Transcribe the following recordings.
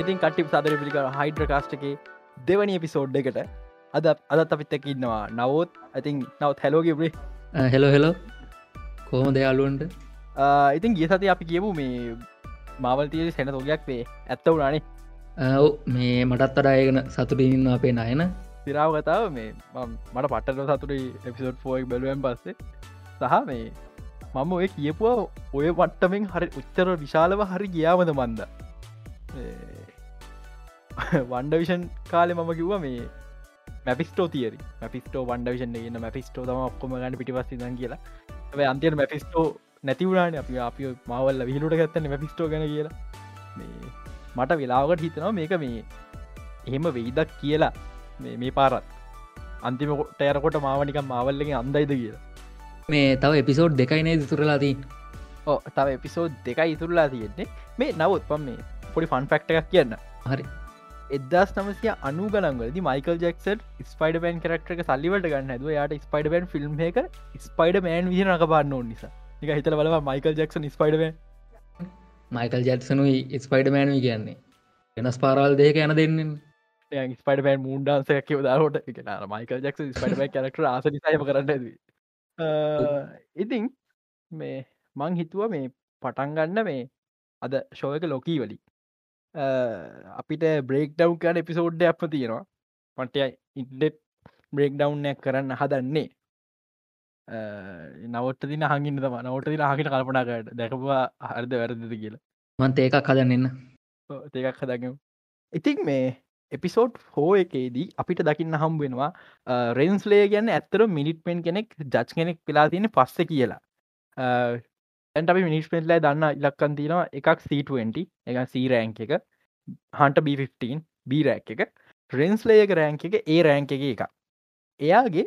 ඉතින් කට්ටි සදර පිළික හයිඩ්‍ර කාස්ටගේ දෙවනි එපිසෝඩ් එකට අද අදත් අපිත් එක්ක ඉන්නවා නවෝත්. ඇතින් නවත් හැලෝගෙබේ හෙලෝ හෙලෝ කෝම දෙයාලුවන්ට ඉතින් ගිය සති අපි කියපු මේ මාවල් තිය සැන තෝගයක් වේ. ඇත්ත වුණනේ. ඔව් මේ මටත් අඩායගෙන සතුටින්න අපේ නයන සිරාව කතාව මේ මට පට්ටල සතුරි එපිසෝඩ් ෆෝක් බැලුවෙන් පස්සේ සහ මේ මම ඔය කියපුවා ඔය පට්ටමෙන් හරි උච්චර විශාලව හරි ගියාමද මන්ද වන්ඩවිෂන් කාලෙ මම කිව්ව මේ මැපිස්ටෝ තියරි මැපිස්ටෝ වන්ඩවිෂන් ගන්න මැපිස්ටෝ තම ඔක්කොම ගන්න පිටිපස් දන් කියලා. අන්තියට මැපිස්ටෝ නැතිවුණන අපි අපි මවල්ල විහිලුට ගත්තන්න මැපිස්ටෝ ගැන කියලා. මේ මට වෙලාවකට හිතනවා මේක මේ එහෙම වෙයිදක් කියලා. මේ පාරත්. අන්තිමට යරකොට මාවනික මාවල්ලකින් අන්දයිද කියලා. මේ තව එපිසෝඩ් දෙකයිනේ තුරලාදී ඕ තව එපිසෝඩ් දෙකයි ඉතුරලා තියෙන්නේ. මේ නවත් පම් මේ පොඩි ෆන් ෆක්ට එකක් කියන්න. හරි එදස් නමසිය අනු ගලන්වලද මයිකල් ජෙක්සට ස්පයිඩ බන් කරක්ටක සල්ලිවට ගන්න ඇද යාට ස්පයිඩ බන් ෆිල්ම් එක ස්පයිඩ මෑන් විහ නක පාන්න ඕ නිසා. එක හිතල බලව මයිකල් ජෙක්සන් ස්පයිඩ මයිකල් ජැත්සනුයි ස්පයිඩ මෑනුයි කියන්නේ. වෙනස් පාරල් දෙක යන දෙන්න ස්පයිඩ බන් මුන්ඩන්සයක් කිව දාරට එක මයිකල් ජෙක්ස ස්පයිඩ කරක්ට ආස නිසාම කරන්න ඉතිං මේ මං හිතුව මේ පටන්ගන්න මේ අද ශෝයක ලොකී වලි අපිට බ්‍රේක් ඩව් කන එපිසෝඩ්ඩ අප තියෙනවා. පටය ඉන්ඩෙට් බ්‍රේක් ඩව්නයක් කරන්න හදන්නේ. නවට දින හඟින්න තම. නවට දින හකිට කල්පනාකට දැකවා හරිද වැරදිද කියලා. මන්ත ඒකක් හදන්නන්න ඒකක් හදගම. ඉතින් මේ එපිසෝඩ් හෝ එකේදී අපිට දකින්න හම් වෙනවා රෙන්ස්ලේ ගැන්න ඇත්තර මිනිට්පෙන් කෙනෙක් ජච් කෙනෙක් වෙලා තියෙන පස්ස කියලා ඇන්ට අපි මිනිස්පෙන්ට්ලයි දන්න ඉලක්කන් තියෙනවා එකක් C20 එක සීරෑන්ක එක හන්ට B15 බීරැක් එක රෙන්ස්ලේයක රෑන්ක එක ඒ රෑන්ක එක එක එයාගේ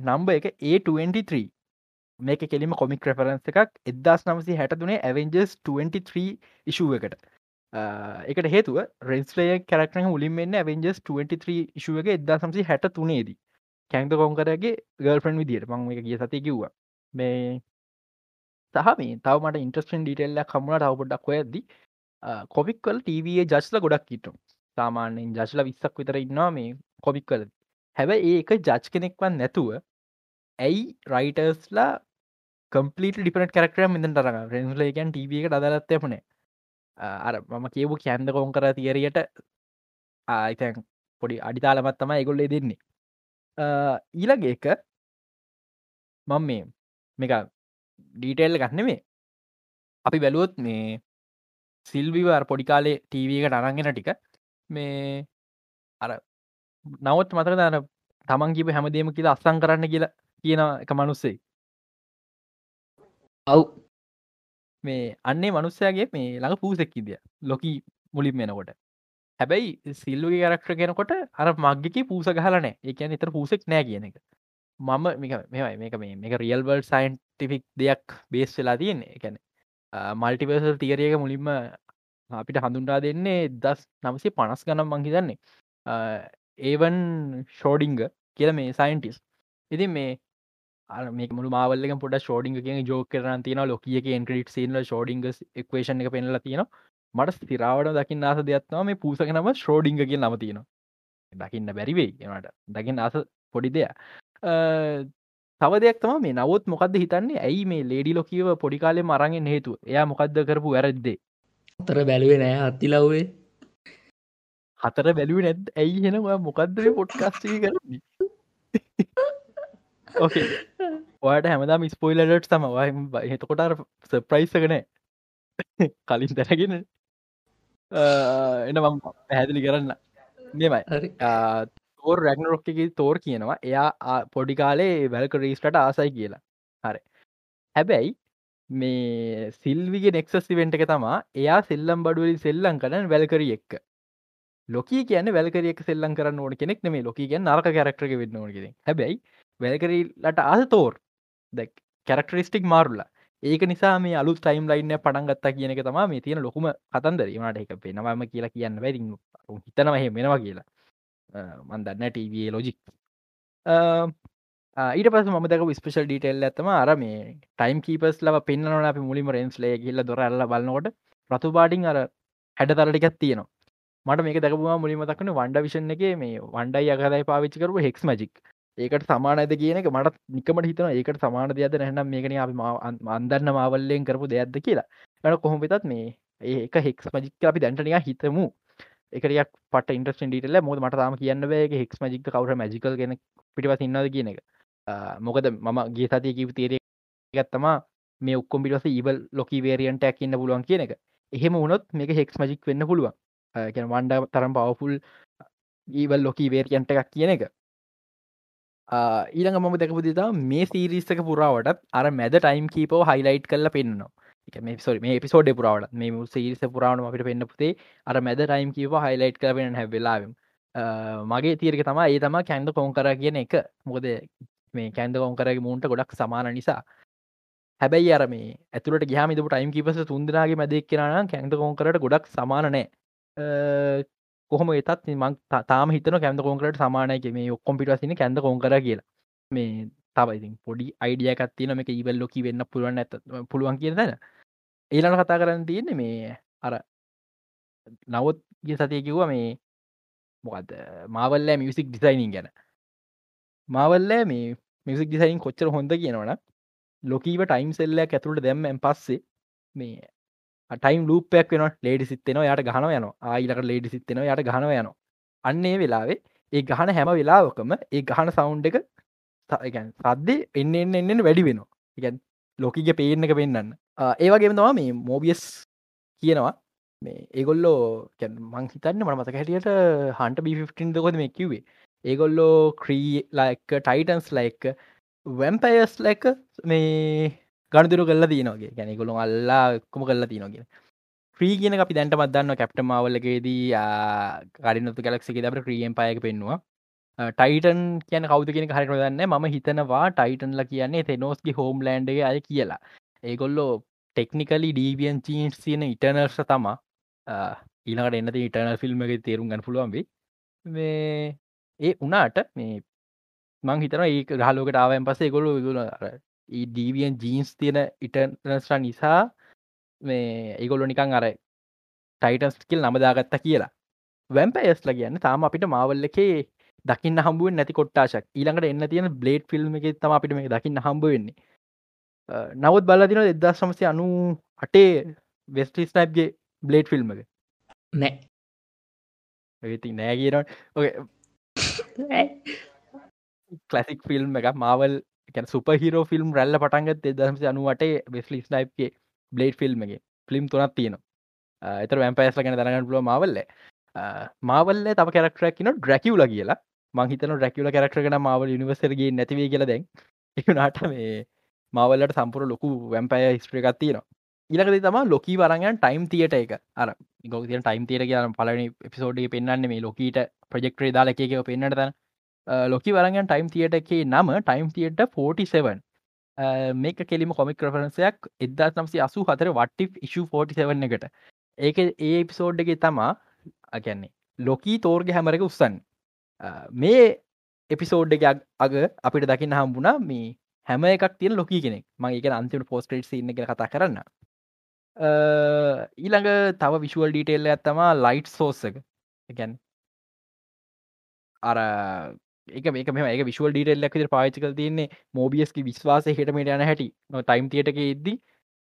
නම්බ එක A23 මේක කෙලිම කොමික් රෙෆරන්ස් එකක් එදදාස් නමසි හැට දුනේ ඇවෙන්ජස් 23 ඉශුව එකට එකට හේතුව රෙස්ලේ කරක්න මුලින් මෙන්න ඇවෙන්ජස් 23 ඉශුව එක එදදා සම්සි හැට තුනේදී කැන්ත කොංකරගේ ගර්ෆන් විදියට මං එක කිය සති කිව්වා. මේ සහ මේ තවමට ඉන්ට්‍රස්ටන් ඩිටෙල්ල කමුණ තවපොඩක් ඔයද කොමික් කල් ටීවයේ ජස්ල ගොඩක් ඉටු සාමාන්‍යෙන් ජස්ල විස්සක් විතර ඉන්නවා මේ කොමික් කල හැබැ ඒක ජච් කෙනෙක්වන් නැතුව ඇයි රයිටර්ස්ලා කම්පලිට ඩිපනට කරක්ටර මෙදට තරග රෙන්ස්ලේකන් ටව එක දලත්තයපනේ අර මම කියපු කැන්ද කොන් කර තියරියට ආයිතැන් පොඩි අඩිතාලමත් තම එගොල්ලේ දෙන්නේ. ඊළග එක මං මේ මේක ඩීටෙල් ගන්න මේ අපි බැලුවොත් මේ සිල්විවර් පොඩි කාලේ ටීවකට අරංගෙන ටික මේ අර නවත් මතක දන තමන් කිප හැමදේම කියලා අස්සං කරන්න කියලා කියන එක මනුස්සේ? ඔව්. මේ අන්නේ මනුස්සයගේ මේ ළඟ පූසෙක්කිදිය ලොකී මුලින් වෙනකොට හැබැයි සිල්ලුගේ කරක්ට කෙනකොට අර මග්ගක පූස ගහලනෑ එකන එතර පූසෙක් නෑ කියන එක මම මෙමයි මේක මේ මේක රියල්වර්ල් සයින්ටිෆික් දෙයක් බේස් වෙලා තියෙන්නේ. එකැන මල්ටිවර්සල් තියරියක මුලින්ම අපිට හඳුන්ටා දෙන්නේ දස් නමසේ පනස් ගනම් මංහිතන්නේ ඒවන් ෂෝඩිංග කියල මේ සයින්ටිස් ඉතින් මේ මේක මුළු මාවල්ලක පොඩ ෂෝඩිංග කිය ජෝක කරන තින ලොකියක එන්ක්‍රට සීල ෂෝඩිංග එක්වේෂන් එක පෙනල තියෙන මට ස්තිරාවට දකින්න ආස දෙයක්ත්ම මේ පූසක නම ශ්‍රෝඩිංග කිය නම තියෙන දකින්න බැරිවෙයි එනට දකින්න ආස පොඩි දෙයක්. තව දෙයක් තම මේ නවත් මොකක්ද හිතන්නේ? ඇයි මේ ලේඩි ලොකීව පොඩිකාලෙ මරගෙන් හේතු එයා මොකක්ද කරපු වැරද්දේ? තර බැලුවේ නෑ අත්තිලව්වේ හතර බැලුව නැත් ඇයි හෙනවා මොකක්දර පොට්කස්ටී කරන්නේ? ඕකේ ඔයට හැමදාම ස්පොයිලට් තම හතකොට සප්‍රයිස්සකන කලින් දැනගෙන. එන මම පැහැදිලි කරන්න. මෙමයි තෝර් රැගන රොක්කගේ තෝර් කියනවා. එයා පොඩි කාලේ වැල්ක රීස්ටට ආසයි කියලා. හරි. හැබැයි මේ සිල්විගේ නෙක්සස් වෙන්ට එක තමා එයා සෙල්ලම් බඩුවලි සෙල්ලං කරන වැල්කරිය එක්ක. ලොකී කියන වැල්කරියක් සෙල්ලං කරන්න ඕන කෙනෙක් නෙේ ලොකී කිය නරක කරක්ටක වෙන්න ඕනගෙ හැබැයි වැල්කරීලට ආස තෝර්. දැ කැරක්ටරිස්ටික් මාරුල්ලා ඒක නිසා මේ අලු ටයිම් ලයින්න පටන්ගත්තා කියන එක තම මේ තියෙන ලොකුම කතන්දරීමට එක පෙනවම කියලා කියන්න වැරි හිතනවහ මෙනවා කියලා. මන්දන්න ටව ලෝජික්. ඊට පස මදක ස්පේෂල් ඩීටෙල් ඇතම අර මේ ටයිම් කීපස් ලව පෙන්න්නන අපි මුලිම රෙන්ස්ලේ කියල්ල දොර අල්ල බලන්නකොට රතු බාඩිං අර හැඩ තරටිකත් තියෙනවා. මට මේක දැකපුවා මුලින්ම දක්වන වන්ඩ විෂන් එක මේ වන්ඩයි අගදයි පාවිච්චි කරු හෙක්ස් මජික් ඒකට සමානද කියන එක මට නිකමට හිතන ඒකට සමාන දෙයක්ද නැහනම් මේකන අපි අන්දන්න මාවල්ලයෙන් කරපු දෙයක්ද කියලා. ට කොහොම වෙතත් මේ ඒක හෙක්ස් මජික් අපි දැන්ටනිය හිතමු. එකරයක් පට ඉන්ට්‍රස්ට ඩීටල මොද මට තාම කියන්න වේ හෙක්ස් මජික කවර මජිකල් ගෙන පිටිවස් ඉන්නද කියන එක. මොකද මම ගේ සතිය කිව තේරය ගත්තම මේ ඔක්කොම් පිටස ඉවල් ලොකි වේරියන්ට ඇක්න්න පුළුවන් කියන එක. එහෙම වුණොත් මේක හෙක්ස් මජික් වෙන්න පුළුවන්. ගැන වන්ඩ තරම් පවෆුල් ඊවල් ලොකී වේරියන්ට එකක් කියන එක. ඊළඟ මම දැකපු දිතා මේ සීරිස්සක පුරාවට අර මැද ටයිම් කීපෝ හයිලයිට් කල්ල පෙන්න්නවා. මේ සොරි මේ පිසෝඩ් පුරාවට මේ සීරිස පුරාවන අපිට පෙන්න්න පුතේ අර මැද ටයිම් කීව හයිලයිට් කරෙන හැවෙලාවම් මගේ තීරක තම ඒ තම කැන්ද කොන් කර කියන එක. මොකද මේ කැන්ද කොන් කරගේ මුන්ට ගොඩක් සමාන නිසා. හැබැයි අර මේ ඇතුට ගහම ටයිම් කිපස තුන්දනාගේ මැදක් කෙනන කැන්ද කොන් කරට ගොඩක් සමානනෑ කොහොම එතත් මං තාම හිතන කැන්ද කොන්කරට සමානයක මේ ඔක්කොම්පිට සින කැන්ද කොන් කර කියලා. මේ තවයිති පොඩි අයිඩියකත් තියන මේ ඉවල් ලොකි වෙන්න පුළුවන් ඇත පුළුවන් කිය තැන. ඒලන කතා කරන්න තියෙන්නේ මේ අර නවත් ගිය සතිය කිව්ව මේ මොකද මාවල්ලෑ මියසික් ඩිසයිනින් ගැන. මාවල්ලෑ මේ මියසික් ඩිසයින් කොච්චර හොඳ කියනවන ලොකීව ටයිම් සෙල්ලයක් ඇතුළට දැම්මෙන් පස්සේ මේ ටයිම් ලූපයක් වෙන ලේඩි සිත්තෙනවා යට ගහන යන ආයිලකට ලේඩි සිත්තෙනවා යට ගහන යන අන්නේ වෙලාවේ ඒ ගහන හැම වෙලාවකම ඒ ගහන සවුන්් එක සද්දේ එන්න එන්න එන්න වැඩි වෙනවා. එකන් ලෝකිග පේන එක පෙන්න්න ඒවගේම තවා මේ මෝබියස් කියනවා. මේ ඒගොල්ලෝ මං හිතන්න මට මතක හැටියට හන්ට බිෆින් දකොද මේ කිවේ ඒගොල්ලෝ ක්‍රී ලයික ටයිටන්ස් ලයික වැම්පයස් ලැක මේ ගණදුරු කල්ල තියනගේ ගැන ගොලු අල්ලා කොම කල්ලා තියනගෙන ්‍රී කියන අපි දැන්ට මදන්න කැප්ට මවල්ලගේදී ගඩිනතු කලක්සික දට ක්‍රියම් පයක පෙන්වා ටයිටන් කියන කවද කියෙන හරිට දන්න ම හිතනවා ටයිටන්ල කියන්නේ තෙනෝස්ගේ හෝම් ලන්ඩගේ අය කියලා. ඒගොල්ලෝ ටෙක්නිකලි ඩීවියන් චීන්ස් තියෙන ඉටනර්ස තමා. ඊනකට එන්නති ඉටනල් ෆිල්ම් එක තේරුම් ගන්න පුළුවන්බේ මේ ඒ උනාට මේ මං හිතන ඒ ගහලෝකට ආවයන් පසේ ගොලු ගුණ ඩීවියන් ජීන්ස් තියෙන ඉටනස්ට නිසා මේ ඒගොල්ලො නිකං අර ටයිටස්කිල් නමදාගත්ත කියලා. වැම්පයස්ල කියන්න තාම අපිට මාවල්ල එකේ දකින්න හම්බුව නැති කොට්ටාශක් ඊළඟට එන්න තියෙන බ්ලේඩ් ෆිල්ම් එක තම අපිට මේ දකින්න හම්බ වෙන්නේ. නවත් බලදින එදදා සමසය අනු අටේ වෙස්ටිස්නයිප්ගේ බ්ලේඩ් ෆිල්ම් එක? නෑ. ඒති නෑ කියනවා. කලසික් ෆිල්ම් එක මවල් සුප හිරෝ ෆිල්ම් රැල්ල පටන්ගත් දහමසි අනුවටේ වෙස්ලි ස්නයිප්ගේ බ්ලේඩ් ෆිල්ම් එක. ෆිල්ම් තුනත් තියෙනවා. එතර වැම්පයස්ල ගැන දරගන්න පුල මවල්ල මාවල්ල තම කැරක්ටරක් කියන ඩ්‍රැකියවල කියලා මංහිතන ඩ්‍රැකියල කැරක්ටරගෙන මවල් නිවසරගේ නැතිවේ කියලා දැන්. එනාට මේ මවල්ලට සම්පුර ලොකු වැම්පය හිස්ට්‍රිකත් තියෙනවා. ඉලකද තම ලොකී වරගන් ටයිම් තියට එක. අර ගොතිය ටයිම් තියට කියන පලනි පිසෝඩ්ගේ පෙන්න්න මේ ලොකීට ප්‍රජෙක්ට්‍රේ දාල එකක පෙන්න්නට තන. ලොකි වරගන් ටයිම් තියට එකේ නම ටයිම් තියට 47 මේක කෙලිම කොමික් රෆරන්සයක් එදදා නම්සි අසු හතර වට්ටි ඉශු 47 එකට. ඒක ඒ එපිසෝඩ්ගේ තමා අගැන්නේ ලොකී තෝර්ග හැමරක උත්සන් මේ එපිසෝඩ් එක අග අපිට දකින්න හම්බුණා මේ හැම එකක් තියෙන ලොකී කෙනෙක්. මගේ එක අන්තිමට පෝස්ටේට් ඉන්න එක කතා කරන්න. ඊළඟ තව විශුවල් ඩීටෙල්ල ඇත්තමා ලයිට් සෝස්සක එකැන් අර එක මේක මේ එක විශුවල් ඩීටෙල් ලක්කර පාචික තියන්නේ මෝබියස්කි විශ්වාස හටමට යන හැටි. නො ටයිම් තියටක ඉද්දි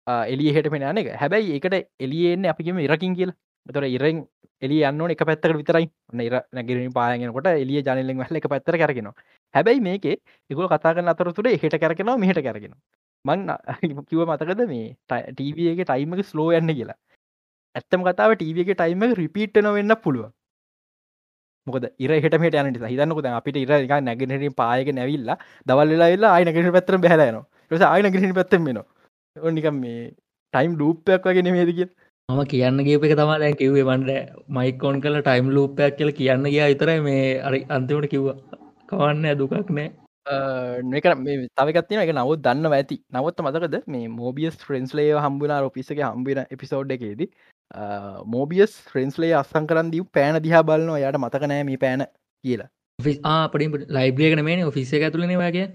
එලිය හට පෙන එක. හැබැයි එකට එලියෙන්නේ අපිම ඉරකින් කියල. තොර ඉරෙන් එලිය යන්න එක පැත්තක විතරයි. ඉර නැගරින් පායගෙනකොට එලිය ජනලෙන් හල එක පැත්තර කරගෙන හැබැයි මේක එකකුල කතාගන්න අතරතුර හෙට කරගෙනවා මෙහට කරගෙන මං කිව මතකද මේ ටීවගේ ටයිමක ස්ලෝ යන්න කියලා. ඇත්තම කතාව ටීවගේ ටයිම රිපීට්න වෙන්න පුළුව මොකද ඉර හට ට යනට හිතන්නකොද අපිට ඉර එක නැගෙනට පායක නැවිල්ලා දවල්ලා වෙල්ලා අයනකට පැත්තර බැලයන ස අයනගට පැත්තෙන් වෙන ඔනිකම් මේ ටයිම් ලූපයක් වගේ නෙමේද කිය මම කියන්න ගේප එක තමා දැන් කිව්වේ. මන්ට මයිකෝන් කල ටයිම් ලූපයක් කියල කියන්න ගිය විතරයි මේ අරි අන්තිමට කිව්වා. කවන්න දුකක් නෑ තවකත්තින එක නවත් දන්න ඇති. නවත් මතකද? මේ මෝබියස් ෆ්‍රෙන්ස්ලේ හම්බුණ ොපිසක හම්බින එපිසෝඩ් එකේදී. මෝබියස් ෆ්‍රෙන්ස්ලේ අස්සං කරන් දීව පෑන දිහා බලනවා. යට මතකනෑ මේ පෑන කියලා. පඩි ලයිබ්‍රියකන මේ ඔෆිස ඇතුලන වගේ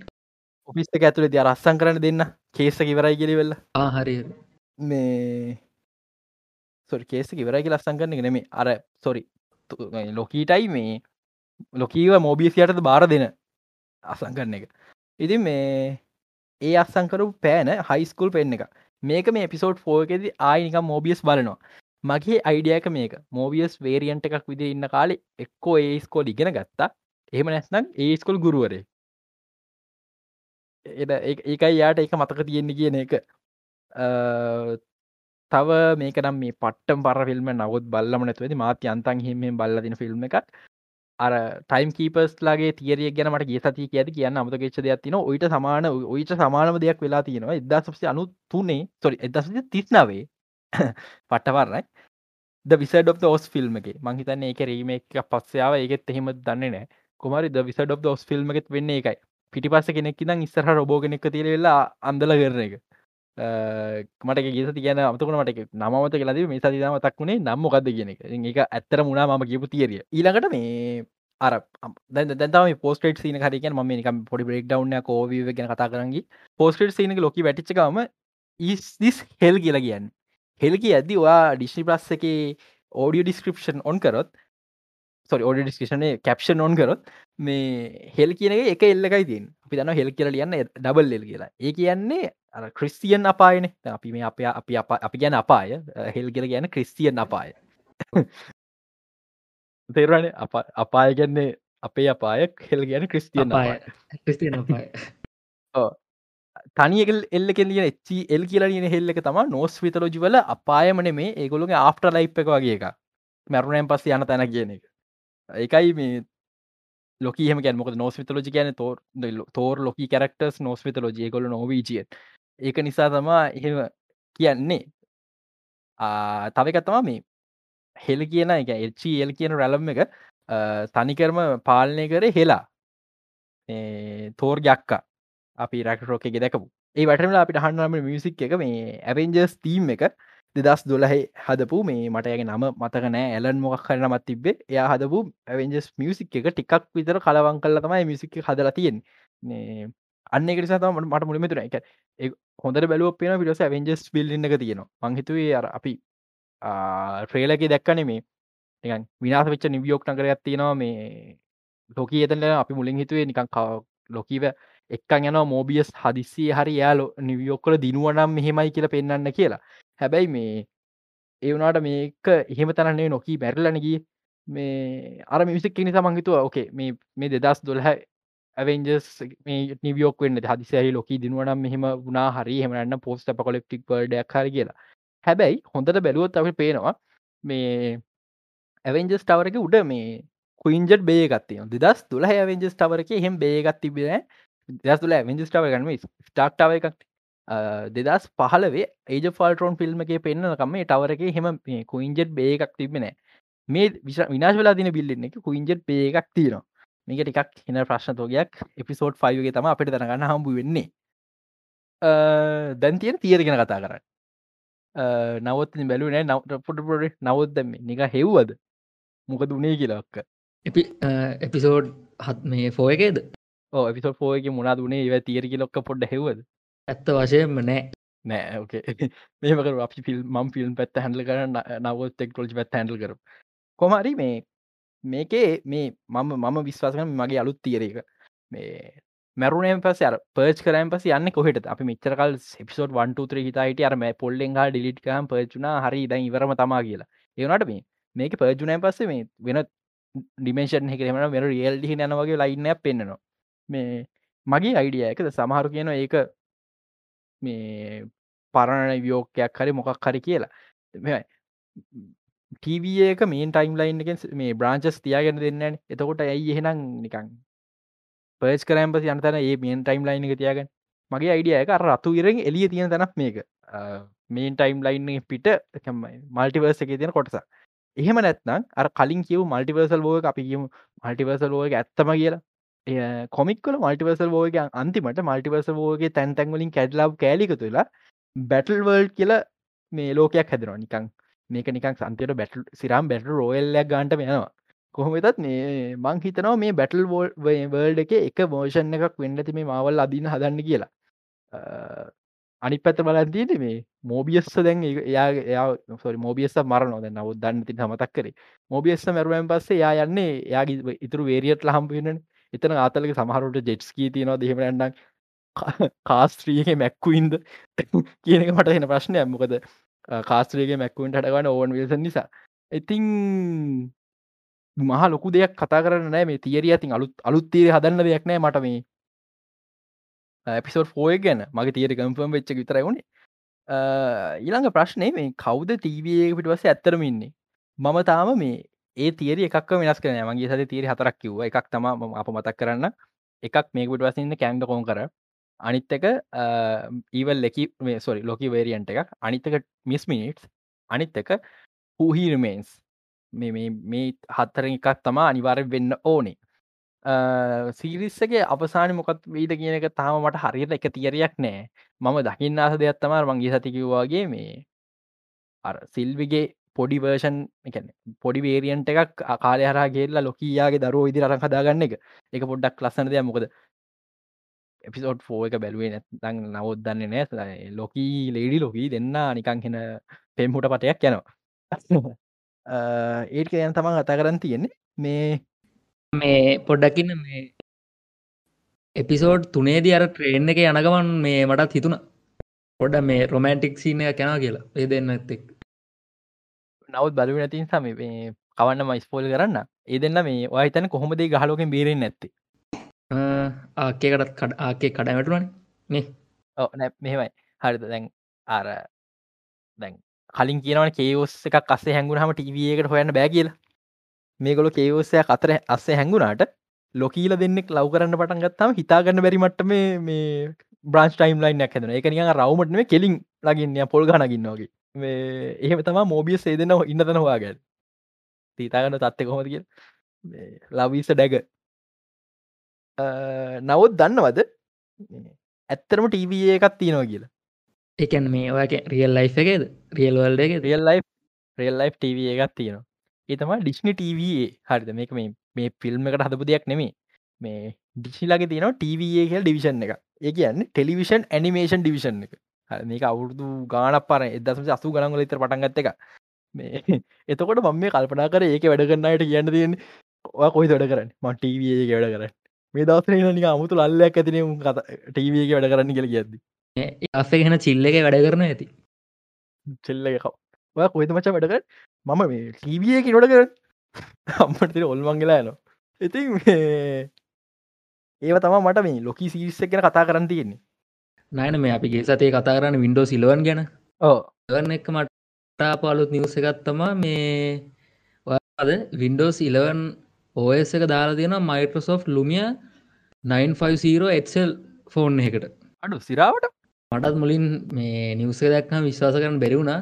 ඔෆිස් එක ඇතුළ ද රස්සං කරන දෙන්න කේස කිවරයි කිලිවෙල්ල ආහරි මේ සොරි කේස කිවරයි ලස්සං කරන නෙමේ අර සොරි ලොකීටයි මේ ලොකීව මෝබිසියටද බාර දෙන අසං කරන එක. ඉතින් මේ ඒ අස්සංකරු පෑන හයිස්කුල් පෙන්න්න එක මේක මේ පිසෝඩ් ෆෝකෙද ආයිනික මෝබියස් බලනවා. මගේ අයිඩියක මේක. මෝබියස් වේරියන්ට එකක් විදි ඉන්න කාලෙ එක්කෝ ඒස්කෝල් ඉගෙන ගත්තා. එහෙම නැස්නම් ඒස්කොල් ගුරුවරේ ඒකයි යාට එක මතක තියෙන්නේ කියන එක. තව මේකනම් මේ පට්ටම් පර ෆිල්ම් නවත් බල්ලම නැතුවති මාත්‍ය අන්තන් හිමෙන් බල්ලදින ෆිල්ම් එකක්. අර ටයිම් කීපස් ලගේ තිරිය ගැන මට ගේ සති කියද කියන්න අමත ගෙච්ච දෙයක් තින ඔයිට සමාන ඔයිට සමානම දෙයක් වෙලා තියෙනවා. එදා සපසි අනු තුනේ සොරි එදස තිස්නාවේ පට්ටවරයි the wizard of Oz film එක. මංහිතන්න ඒක රීම එක පස්සයාව ඒගෙත් එහෙම දන්නේ නෑ කොමරි ද විසඩ of ෝස් ෆිල්ම් එකෙත් වෙන්න එකයි පිටි පස්ස කෙනෙක් ඉදම් ඉස්සර රෝගනෙක් තිරවෙලා අන්දල කරන එක. මට ගෙස තියන අමතකුණ මට නමත කියලද මේ සති මතක් වුණේ නම්මොකක්ද කියන එක. එක ඇත්තර මුණා ම කියපු තිරිය ඊළඟට මේ අර දැතම පෝස්ටේට සීන හරික ම නිකම් පොඩි බෙක් ඩවන්න කෝව ගෙන කතා කරගි පෝස්ටේට සීනක ලොකි වැටිච්චකම ඉස්දිස් හෙල් කියලා කියන්න. හෙල්කි ඇදදි වා ඩිශ්නි ප්‍රස් එක ඕඩියෝ ඩිස්ක්‍රපෂන් ඔන් කරොත් sorry audio description caption on කරොත් මේ හෙල් කියන එක එල්ලකයි තින් අපි දන්න හෙල් කියල ලියන්න ඩබල් එල් කියලා. ඒ කියන්නේ අර ක්‍රිස්තියන් අපායන. අපි මේ අප අපි අපි ගැන අපාය. හෙල් කියල ගැන ක්‍රිස්තියන් අපාය. අප අපාය ගැන්නේ අපේ අපායක් හෙල් ගැන ක්‍රිස්තියන් ක්‍රිස්තියන් අපාය. තනියකල් එල්ල කෙලිය එච්චි එල් කියලා ලියන හෙල්ල එක තම නෝස් විතලෝජි වල අපායමන මේ ඒගොළුගේ ආෆ්ට ලයිප් එක වගේ එක මැරුණයන් පස්ස යන තැන කියන එක. ඒකයි මේ ලොකීහම ගැන මොක නෝස් විතලෝජි කියන තෝර තෝර ලොකි කරක්ටර්ස් නෝස් විතලෝජිය ගොල නොවීජිය ඒක නිසා තමා එහෙම කියන්නේ. තවකත්තමා මේ හෙල් කියන එක එච්චි එල් කියන රැලම් එක තනිකරම පාලනය කර හෙලා. තෝර් ගක්කා අපි රැකටරෝක එක දැකපු ඒ වැටමලා අපිට හන්නම මියසික් එක මේ ඇවෙන්ජර්ස් තීම් එක දෙදස් දොලහෙ හදපු මේ මටයගේ නම මතක නෑ. ඇලන් මොක් කරනමත් තිබේ එයා හදපු ඇවෙන්ජස් මියසික් එක ටිකක් විතර කලවන් කල්ල තමයි මිසික් හදලා තියෙන් අන්න එක නිසා මට මට මුලිම තුන එක හොඳට බැලුව පෙන පිටස ඇවෙන්ජස් බිල්ලින්න එක තියෙනවා. මංහිතුවේ අර අපි ට්‍රේලක දැක්කන මේ නිකන් විනාස වෙච්ච නිවියෝක් නගර ඇත්තියෙනවා මේ ලෝකී එතල අපි මුලින් හිතුවේ නිකන් ලොකීව එක්කන් යන මෝබියස් හදිස්සිය හරි යාලෝ නිවියෝක්කල දිනුවනම් මෙහෙමයි කියලා පෙන්න්න කියලා. හැබැයි මේ ඒවනාට මේක එහෙම තනන්නේ නොකී බැරලනගී මේ අර මිසික් නිසා මංහිතුව ඕකේ මේ මේ දෙදස් දොල්හ ඇවෙන්ජස් මේ නිවියෝක් වෙන්න හදිසයි ලොක දිනුවනම් මෙහම වුණා හරි හමන්න පෝස්ට පකොලෙක්ටික් වඩයක් හරි කියලා. හැබැයි හොඳට බැලුවොත් අපි පේනවා මේ ඇවෙන්ජස් ටවරක උඩ මේ කුයින්ජට බේගත්තිය දෙදස් තුළ ඇවෙන්ජස් ටවරක එහෙම බේගත් තිබෙන දස් තුළ ඇවෙන්ජස් ටව ගනම ස්ටාක්ටාව එකක් දෙදස් පහලවේ ඒජ ෆල්ටරෝන් ෆිල්ම් එක පෙන්න්නකම ටවරක හෙම කුයින්ජෙට් බේගක් තිබෙන මේ විනාශ වෙලා දින බිල්ලන්න එක කුයින්ජෙට් බේගක් තිීනවා මේක ටිකක් හින ප්‍රශ්න තෝගයක්. එපිසෝඩ් ෆයිගේ තම අපිට තරගන්න හම්බු වෙන්නේ. දැන් තියෙන තියර ගෙන කතා කරන්න. නවත් බැලු නෑ. නවට පොට පොඩ නවත් දැම නික හෙව්වද? මොක දුනේ කියලක්ක එපි එපිසෝඩ් හත් මේ ෆෝ එකේද? ඕ එපිසෝඩ් ෆෝයක මුණා දුනේ ඒව තීර කිලොක්ක පොඩ්ඩ හෙවද ඇත්ත වශයෙන්ම නෑ. නෑ ඕකේ මේමකර අපි ෆිල් මම් ෆිල්ම් පැත් හැන්ඩල කරන්න නවත් ෙක්ටෝජි පැත් හැන්ඩල් කර කොමරි මේ මේකේ මේ මම මම විශ්වාසකන මගේ අලුත් තියරක මේ මැරුණෙන් පස අර පර්ච් කරයන් පස යන්න කොහට අපි මිචරකල් එපිසෝඩ් වන්ටර හිතයිට අරම පොල්ලෙන් හා ඩිලිට්කම් පර්චුනා හරි දැන් ඉවරම තමා කියලා. ඒනට මේ මේක පර්ජුනයන් පස්සේ මේ වෙන ඩිමේෂන් එකෙම වෙන රියල්ඩි නවගේ ලයින්න පෙන්න්නනවා මේ මගේ අයිඩියයකද සමහරු කියන ඒක මේ පරණ වියෝකයක් හරි මොකක් හරි කියලා. ටීව එක මේන් ටයිම් ලයින් එක මේ බ්‍රාංචස් තියාගෙන දෙන්න එතකොට ඇයි එහෙනම් නිකං පර්ස් කරම්පස යනතන ඒ මේන් ටයිම් ලයින් එක තියාගෙන මගේ අයිඩිය එක රතු ඉරෙන් එලිය තියෙන තැනක් මේක. මේන් ටයිම් ලයින් පිට මල්ටිවර්ස එක තියෙන කොටස. එහෙම නැත්නම් අර කලින් කිව මල්ටිවර්සල් බෝක අපි කියමු මල්ටිවර්සල් බෝක ඇත්තම කියලා. කොමික්කල මල්ටිවර්සල් බෝග අන්තිමට මල්ටිවර්ස බෝගේ තැන් තැන්වලින් කැඩලාබ් කෑලික තුලා බැටල් වර්ල්ඩ් කියල මේ ලෝකයක් හැදෙනවා. නිකං මේක නිකක් සන්තයට බැටල් සිරම් බැටල් රෝයල්ලයක් ගන්ට යනවා. කොහොමතත් මේ මං හිතනවා මේ බැටල් වෝල් වර්ල්ඩ එක එක මෝෂන් එකක් වෙන්නති මේ මවල් අදින හදන්න කියලා. අනි පැත බලන්තියට මේ මෝබියස්ස දැන් එයා එයා සොරි මෝබියස්ස මරනොද නවත් දන්න ති හමතක් කරේ. මෝබියස්ස මැරුවෙන් පස්සේ යා යන්නේ යාගේ ඉතුරු වේරියත් ලහම්පිෙන එතන ආතලක සමහරුට ජෙට්ස්කී තියනවා දෙහෙමටන්ඩක් කාස්ත්‍රියක මැක්කුයින්ද? කියනක මට එන ප්‍රශ්නය මොකද කාස්ත්‍රියගේ මැක්කුන්ට හටගන්න ඕවන් වේස නිසා. ඉතිං මහ ලොකු දෙයක් කතා කරන්න නෑ. මේ තිේරිය ඇතින් අලුත් අලුත්තීර හදන්න දෙයක් නෑ මට මේ ඇපිසෝඩ් ෆෝය ගැන. මගේ තිේර කම්පම් වෙච්ච විතර වුණේ ඊළඟ ප්‍රශ්නය මේ කවුද තීවයේ පිටවස ඇත්තරම ඉන්නේ? මම තාම මේ ඒ තිේර එකක් වෙනස් කරන මගේ සද තීර හතරක් කිව්ව. එකක් තම අප මතක් කරන්න. එකක් මේක පිටවසන්න කෑන්ඩ කෝන් කර අනිත්තක ඊවල් ලෙකි මේ සොරි ලොකි වේරියන්ට එකක්. අනිත්තක මිස් මිනිටස් අනිත්තක හහිරමේන්ස් මේ මේ හත්තර එකක් තමා අනිවාරය වෙන්න ඕනේ. සීරිස්සගේ අපසාන මොකත් වීද කියනක තාම මට හරියට එක තියරයක් නෑ. මම දකින්න ආස දෙයක් තමා මගේ සතිකිවවාගේ මේ අර සිල්විගේ පොඩි වර්ෂන් එකන පොඩි වේරියන්ට එකක් කාලය හරා ගේල්ලා ලොකයාගේ දරුව ඉදි රං හදාගන්න එක. එක පොඩ්ඩක් ලස්සන දෙයක්. මොකද එපිසෝඩ් ෆෝ එක බැලුවේ නැතන් නවත් දන්න නෑ ලොකී ලේඩි ලොකී දෙන්න නිකං හෙන පෙම්හුට පටයක් යනවා. ඒට යන් තමන් අතා කරන්න තියෙන්නේ මේ මේ පොඩ්ඩකින්න මේ එපිසෝඩ් තුනේදී අර ට්‍රේන් එක යනගමන් මේ මටත් හිතුන පොඩ මේ රොමෑන්ටික් සිීන කැනා කියලා. ඒ දෙන්න ඇත්තෙක් නවත් බලු නැතින් සම මේ කවන්න මයිස්පෝල් කරන්න. ඒ දෙන්න මේ ඔයතන කොහොමද ගහලෝකෙන් බේරෙන් නැත්තේ ආකේකටත් කඩ ආකේ කඩමටුවන මේ ඕ නැ. මෙහෙමයි. හරිත දැන් අර දැන් කලින් කියනවන කේෝස් එකක් අස්සේ හැඟුණ හම ටීවකට හොයන්න බෑ කියලා. මේගොල කේෝසය අතර අස්සේ හැඟුණාට ලොකීල දෙන්නෙක් ලව කරන්න පටන් ගත්තම හිතාගන්න බැරිමට මේ බ්‍රන්ස් ටයිම් ලයින් හැදන එක නික රවමටම කෙලින් ලගින්න පොල් ගනගන්නවාගේ මේ එහෙම තම මෝබිය සේදන ඉන්නතන හවාගැල් තීතාගන්න තත්ත කොමද කිය ලවිස ඩැග නවත් දන්නවද? ඇත්තරම ටීවයේ එකත් තියෙනවා කියලා. එකන් මේ ඔයක රියල් ලයි් එකේද? රියල් වල්ඩ එක රියල් ලයි් රියල් ලයි් ටව එකක් තියෙනවා. ඒතම ඩිස්නි ටවේ හරිද? මේක මේ මේ ෆිල්ම් එකට හදපු දෙයක් නෙමේ මේ ඩිසිලගේ තියෙන ටවල් ඩිවිෂන් එක ඒ කියන්න ටෙලිවිෂන් ඇනිමේෂන් ඩිවිෂන් එක. මේක අවුරදු ගාන පර එදසම අසු ගනගල ඉතර පටන්ගත්ත එක මේ එතකොට මම මේ කල්පනා කර ඒක වැඩ කරන්නට කියන්න තියෙන ඔය කොයි දොඩ කරන්න? ම ටවේ වැඩ කරන්න මේ දවසර නික අමුතු ලල්ලයක් ඇතින කත ටවේ වැඩ කරන්න කියල කියද්දි. අපේ හෙන චිල්ල එක වැඩ කරන ඇති. චෙල්ල එකව ඔය කොයිත මචා වැඩකර මම මේ ටීවිය එක නොට කර අම්මට ඔල්මංගලා යනවා. ඉතින් ඒව තම මට මේ ලොකි සිරිස්ස කෙන කතා කරන්න තියෙන්නේ. නයන මේ අපිගේ සතේ කතා කරන්න වින්ඩෝ සිලවන් ගැන. ඕ ගන්න එක මට පාලුත් නිවස එකත්තමා මේ ඔයාද වින්ඩෝස් 11 ඕස් එක දාලා තියෙන මයිට්‍රසෝ් ලුමිය 950 එක්සල් ෆෝන් එකට අඩු සිරාවට? මටත් මුලින් මේ නිවසේ දැක්කම විශ්වාස කරන බැරිවුණා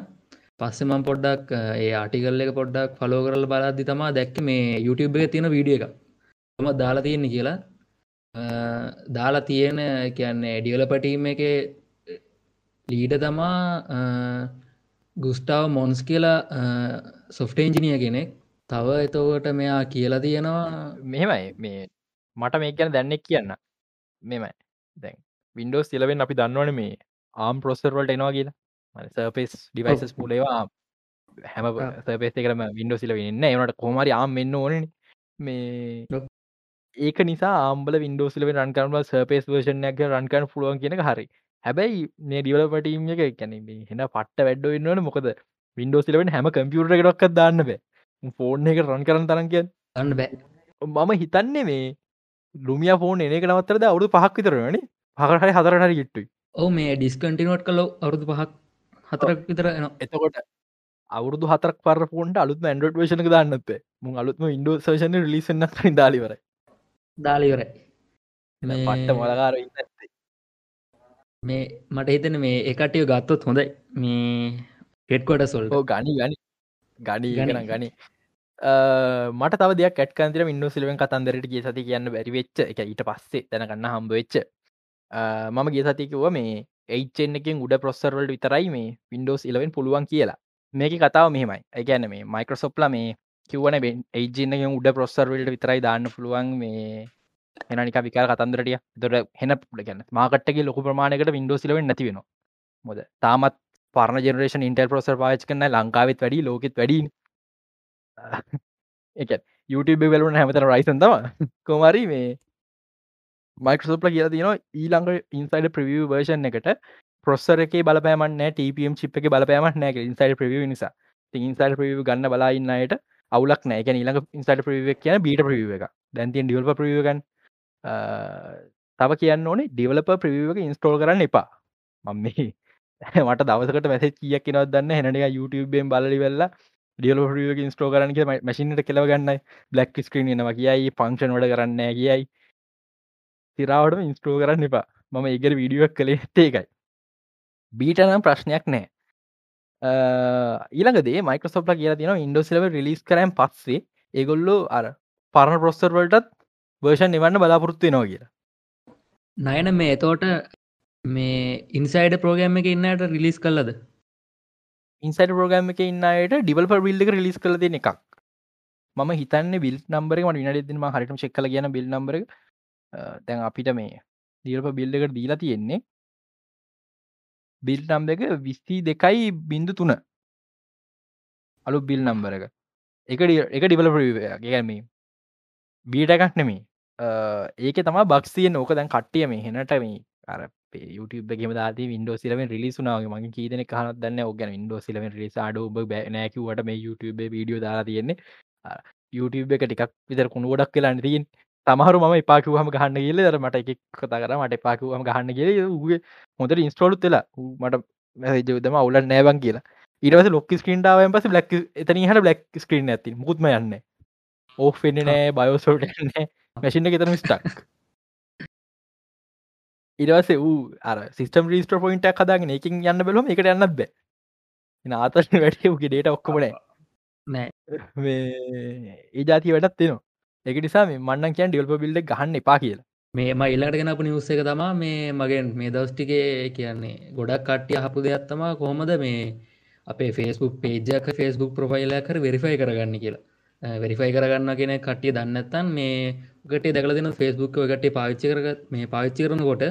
පස්සෙ මම් පොඩ්ඩක් ඒ ආටිකල් එක පොඩ්ඩක් ෆලෝ කරල බලාදදි තමා දැක්ක මේ YouTube එක තියෙන වීඩිය එක ම දාලා තියෙන්නේ කියලා. දාලා තියෙන කියන්නේ ඩියල පටීම එක ලීඩ තමා ගුස්ටාව මොන්ස් කියලා සොෆ්ට එන්ජිනිය කෙනෙක් තව එතවට මෙයා කියලා තියෙනවා. මෙහෙමයි. මේ මට මේ ගැන දැන්නෙක් කියන්න. මෙමයි දැන් වින්ඩෝස් තිලවෙන් අපි දන්නවන මේ ආම් ප්‍රොස්සර්වල්ට එනවා කියලා. සර්පෙස් ඩිවයිසස් පුලේවා හැම සර්පේස් කරම වින්ඩෝ සිල වෙන්න එනට කොමරි ආම් මෙන්න ඕන මේ ඒක නිසා ආම්බල වින්ඩෝසිල රන් කරන සර්පේස් වර්ෂණයක් රන්කන පුළුවන් කියෙන හරි. හැබැයි මේ ඩිවලපටීම් එක කැන හෙන පට්ට වැඩ්ඩ වෙන්නවන මොකද? වින්ඩෝසිලවෙන් හැම කම්පියුට එකක් දාන්න බෑ ෆෝර්න් එක රන් කරන තරන්කය අන්න බෑ. මම හිතන්නේ මේ ලුමිය ෆෝන් එනක නවත්තරද අවුදු පහක් විතරවනේ පහරහරි හතරහරි ගිට්ටුයි ඕ මේ ඩිස්කටිනෝට් කල අවුදු පහක් හතරක් විතර එන එතකොට අවුදු හතරක් පර ෆෝන්ට අලුත් ඇන්ඩඩ් වේශනක දන්නත් මුන් අලුත්ම ඉන්ඩෝ සේෂන ලිසන්න දාලිවර දාලිවරයි පට්ට මොලකාර ඉන්න මේ මට හිතන මේ එකටිය ගත්තොත් හොඳයි. මේ හෙඩ්කොට සොල් ගනි ගනි. ගනී ගන ගනි මට තව දෙයක් කට්කන්තර ඉන්න සිලුවෙන් කතන්දරට ගේ සති කියන්න බැරිවෙච්ච එක ඊට පස්සේ තැනගන්න හම්බවෙච්ච මම ගේ සතිකිව මේ ඒච්චෙන් එකින් උඩ ප්‍රොස්සර්වල්ට විතරයි මේ වින්ඩෝස් ඉලවෙන් පුළුවන් කියලා. මේක කතාව මෙහෙමයි. ඇගැන මේ මයිකරසොප්ල මේ කිවන ඒජනක උඩ ප්‍රොස්සර්වල්ට විතරයි දාන්න පුළුවන් මේ එනනික විකාර කතන්දරටිය දොට හෙන පුල ගැන්න මාකට්ගේ ලොක ප්‍රමාණකට වින්ඩෝ සිලවෙන් නැතිවෙන මොද තාමත් පරණ ජෙනරේෂන් ඉන්ටර් පොසර් පාච් කන්න ලංකාවෙත් වැඩි ලෝකෙත් වැඩි එක YouTube වෙලුන හැමතර රයිසන් තම කොමරි මේ මයිකසෝප්ල කියලා තියනවා ඊළඟ ඉන්සයිඩ ප්‍රවිය වර්ෂන් එකට පොස්සර එක බලපෑමන්න ටපම් චිප් එක බලපෑමක් නෑ ඉන්සයිඩ ප්‍රවිය නිසා. ඉන්සයිඩ ප්‍රවිය ගන්න බලාඉන්නයට අවුලක් නෑක ඊළඟ ඉන්සයිඩ ප්‍රවිය කියන බීට ප්‍රවිය එක දැන්තින් ඩියල්ප ප්‍රවියගන් තව කියන්න ඕනේ ඩිවලප ප්‍රවියක ඉන්ස්ටෝල් කරන්න එපා. මම මේ මට දවසකට මැස කියක් කෙනවත් දන්න හැනට YouTubeෙන් බලි වෙල්ලා ඩියල ියක ඉස්ටෝ කරන්න මැසිනට කෙලව ගන්න බ්ලක් ස්ක්‍රීන් නවා කියයි පංක්ෂන් වඩ කරන්න කියයි. තිරාවට ඉන්ස්ටෝ කරන්න එපා. මම ඒගර වීඩියක් කළේ ඒකයි. බීටනම් ප්‍රශ්නයක් නෑ ඊළඟදේ මයිකසොප්ල කියලා තින ඉන්ඩෝසිලව රිලිස් කරම් පස්සේ ඒගොල්ලෝ අර පරණ ප්‍රොස්සර්වලටත් වර්ෂන් නිවන්න බලාපොරොත්තු නවා කියලා. නයන මේ එතෝට මේ ඉන්සයිඩ ප්‍රෝගෑම් එක ඉන්නට රිලිස් කල්ලද ඉන්සයිට ප්‍රෝගෑම් එක ඉන්නයට ඩිවල් බිල්ල එක රිලිස් කල දෙන එකක්. මම හිතන්න බිල් නම්බර ම විනඩ ම හරිටම චෙක් කල කියන බිල් නම්බර දැන් අපිට මේ දිල්ප බිල්ල එකට දීලා තියෙන්නේ බිල් නම්බ එක විස්ති දෙකයි බින්දු තුන. අලු බිල් නම්බර එක. එක එක ඩිවල ගැමී බීට එකක්. නෙමේ ඒක තම බක්සිය නෝක දැන් කට්ටිය මේ හෙනට මේ අර YouTube ගෙම දාති වින්ඩෝ සිලෙන් රිලිසුනාගේ මගේ කීදන කහනත් දන්න ඔගන වින්ඩෝ සිලෙන් රිස අඩ ඔබ බෑනැකිවට මේ YouTube වීඩියෝ දාලා තියෙන්නේ. YouTube එක ටිකක් විතර කුණු ගොඩක් කියලා තිීන් තමහරු ම පාකුවහම ගහන්න කියල දර මට එක කතා කර මට පාකුවහම ගහන්න කියල ගේ හොඳට ඉන්ස්ටෝලුත් වෙලා මට ජදම අවුල නෑවන් කියලා. ඉරවස ලොක් ස්ක්‍රීන්ටාවන් පස බ්ලක් එතන හට බ්ලක් ස්ක්‍රීන් ඇති මුත්ම යන්න ඕ වෙන්න නෑ බයෝසෝට නෑ. මැසින්න එතන ස්ටක් ඉරවස වූ අර සිස්ටම් රීස්ට පොයින්ට කදාගෙන එකින් යන්න බලොම එකට යන්න බෑ. නාතර වැඩියගේ ඩේට ඔක්කොමනෑ නෑ. ඒ ජාති වැඩත් තියෙනවා එක නිසා මන්නන් කියන් ඩියල්ප බිල්ඩ ගහන්න එපා කියලා. මේ ම ඉල්ලට ගෙනපු නිවස්ස එක තමා මේ මගෙන් මේ දවස්ටිකේ කියන්නේ ගොඩක් කට්ටිය හපු දෙයක් තමා කොහොමද මේ අපේ ෆේස්බුක් පේජක ෆේස්බුක් ප්‍රොෆයිල්ල කර වෙරිෆයි කරගන්න කියලා වෙරිෆයි කරගන්න කියෙන කට්ටිය දන්නත්තන් මේ ගට දකල දෙන ෆේස්බුක් ගට පාවිච්චි කරගත් මේ පාවිච්චි කරනකොට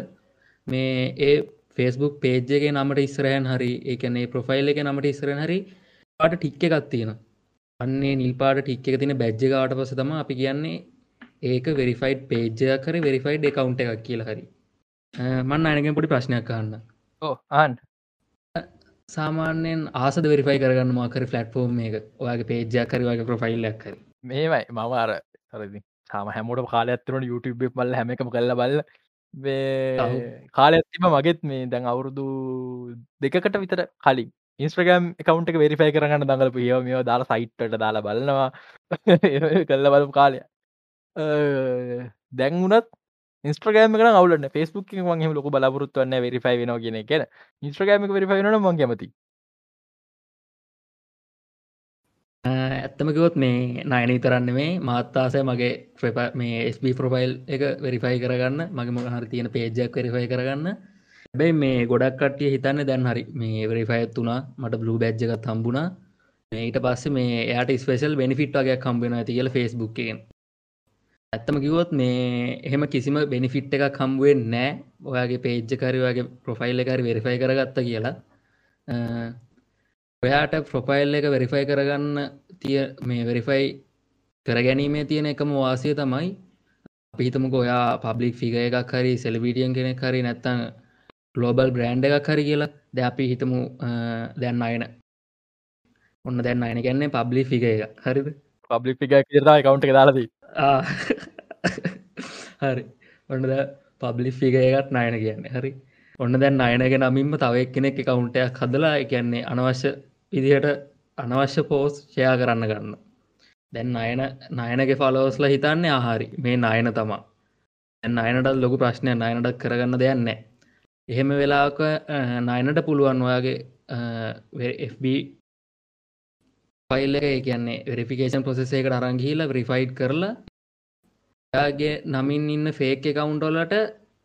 මේ ඒ ෆේස්බුක් පේජ්ජගේ නමට ඉස්රයන් හරි ඒකනේ ප්‍රොෆයිල් එක නමට ඉස්රෙන් හරි පාට ටික්ක එකක් තියෙන අන්නේ නිල්පාට ටික් එක තින බැජ්ජගාට පස තම අපි කියන්නේ ඒක වෙරිෆයිඩ් පේජ්ජය කර වෙරිෆයිඩ් එකකවුන්ට එකක් කියල හරි. මන්න අයනගෙන් පොඩි ප්‍රශ්නයක් කන්න ඕ ආන් සාමාන්‍යයෙන් ආසද වෙරිෆයි කරගන්න මාකර ෆලට්ෆෝර්ම් එක. ඔයාගේ පේජ්ජයක් කර වගේ ප්‍රොෆයිල්ලක් කර මේමයි. මම අර සරදි සාම හැමෝට කාල ඇත්තරන YouTube බල්ල හැමකම කල්ල බල්ල කාල ඇතිම මගෙත් මේ දැන් අවුරුදු දෙකට විතර කලින්. ඉන්ස්ට්‍රගම් එකකවන්ට එක වෙරිෆයි කරගන්න දඟල පියෝ මෙෝ දාලා සයිට්ට දාලා බලනවා. කල්ල බලපු කාලය දැන්ගුණත් ඉස්ට්‍රගෑම කන අවුලන්න ෆෙස්බුක් මගේ ලොක බලපුරත්වන්න වෙරිෆයි වෙන කියෙන කියෙන ඉස්ට්‍රගෑම වෙරිෆයි න මං කැමති ඇත්තමකිවොත් මේ නයන තරන්න මේ මාත්තාසය මගේ ්‍රප මේ ස්B ප්‍රොෆයිල් එක වෙරිෆයි කරගන්න. මගේ මොහර තියෙන පේජක් වෙරිෆයි කරගන්න. බැයි මේ ගොඩක් කටිය හිතන්න දැන් හරි මේ වෙරිෆයත් වුණා. මට බ්ලු බැජ්ජකත් හම්බුණා. ඊට පස්සේ මේ එයාට ස්පේසල් බෙනිෆිට් වගේ කම්බෙන ඇති කියල ෆස්බුක්කෙන් ඇත්තම කිවොත් මේ එහෙම කිසිම බෙනිෆිට් එක කම්බුවෙන් නෑ ඔයාගේ පේජ්ජකරි වගේ ප්‍රොෆයිල් එකරි වෙරිෆයි කරගත්ත කියලා. ඔයාට ප්‍රොෆයිල් එක වෙරිෆයි කරගන්න තිය මේ වෙරිෆයි කරගැනීමේ තියෙන එකම වාසය තමයි පිහිතමක ඔයා පබ්ලික් ෆිග එකක් හරි සෙලවිටියන් කෙනෙක් හරි නැත්තං ගලෝබල් බ්‍රන්ඩ් එකක් හරි කියලා. ද අපි හිතමු දැන් අයන. ඔන්න දැන් අයන ගැන්නේ පබ්ලි ෆිග එක. හරිද? පබ්ලික් ෆිග කියරතා කවුන්ට දාලද හරි. ඔන්නද පබ්ලි ෆිග එකත් නයන කියන්නේ. හරි. ඔන්න දැන් අයනගෙන නමින්ම තවක් කෙනෙක් කවුන්ටයක් හදලා එකන්නේ අනවශ්‍ය විදිහට අනවශ්‍ය පෝස් ෂයා කරන්න ගන්න. දැන් අයන නයනගේ ෆලෝස්ල හිතන්නේ ආහාරි මේ නයන තමා. එන්න අයනටත් ලොකු ප්‍රශ්නය නයනටත් කරගන්න දෙයන්නේ එහෙම වෙලාක නයනට පුළුවන් ඔයාගේ FB ෆයිල් එක කියන්නේ වෙරිෆිකේෂන් ප්‍රසෙසේකට අරංගිහිලා රිෆයිඩ් කරලා යාගේ නමින් ඉන්න ෆේක් එකකවුන්ටොලට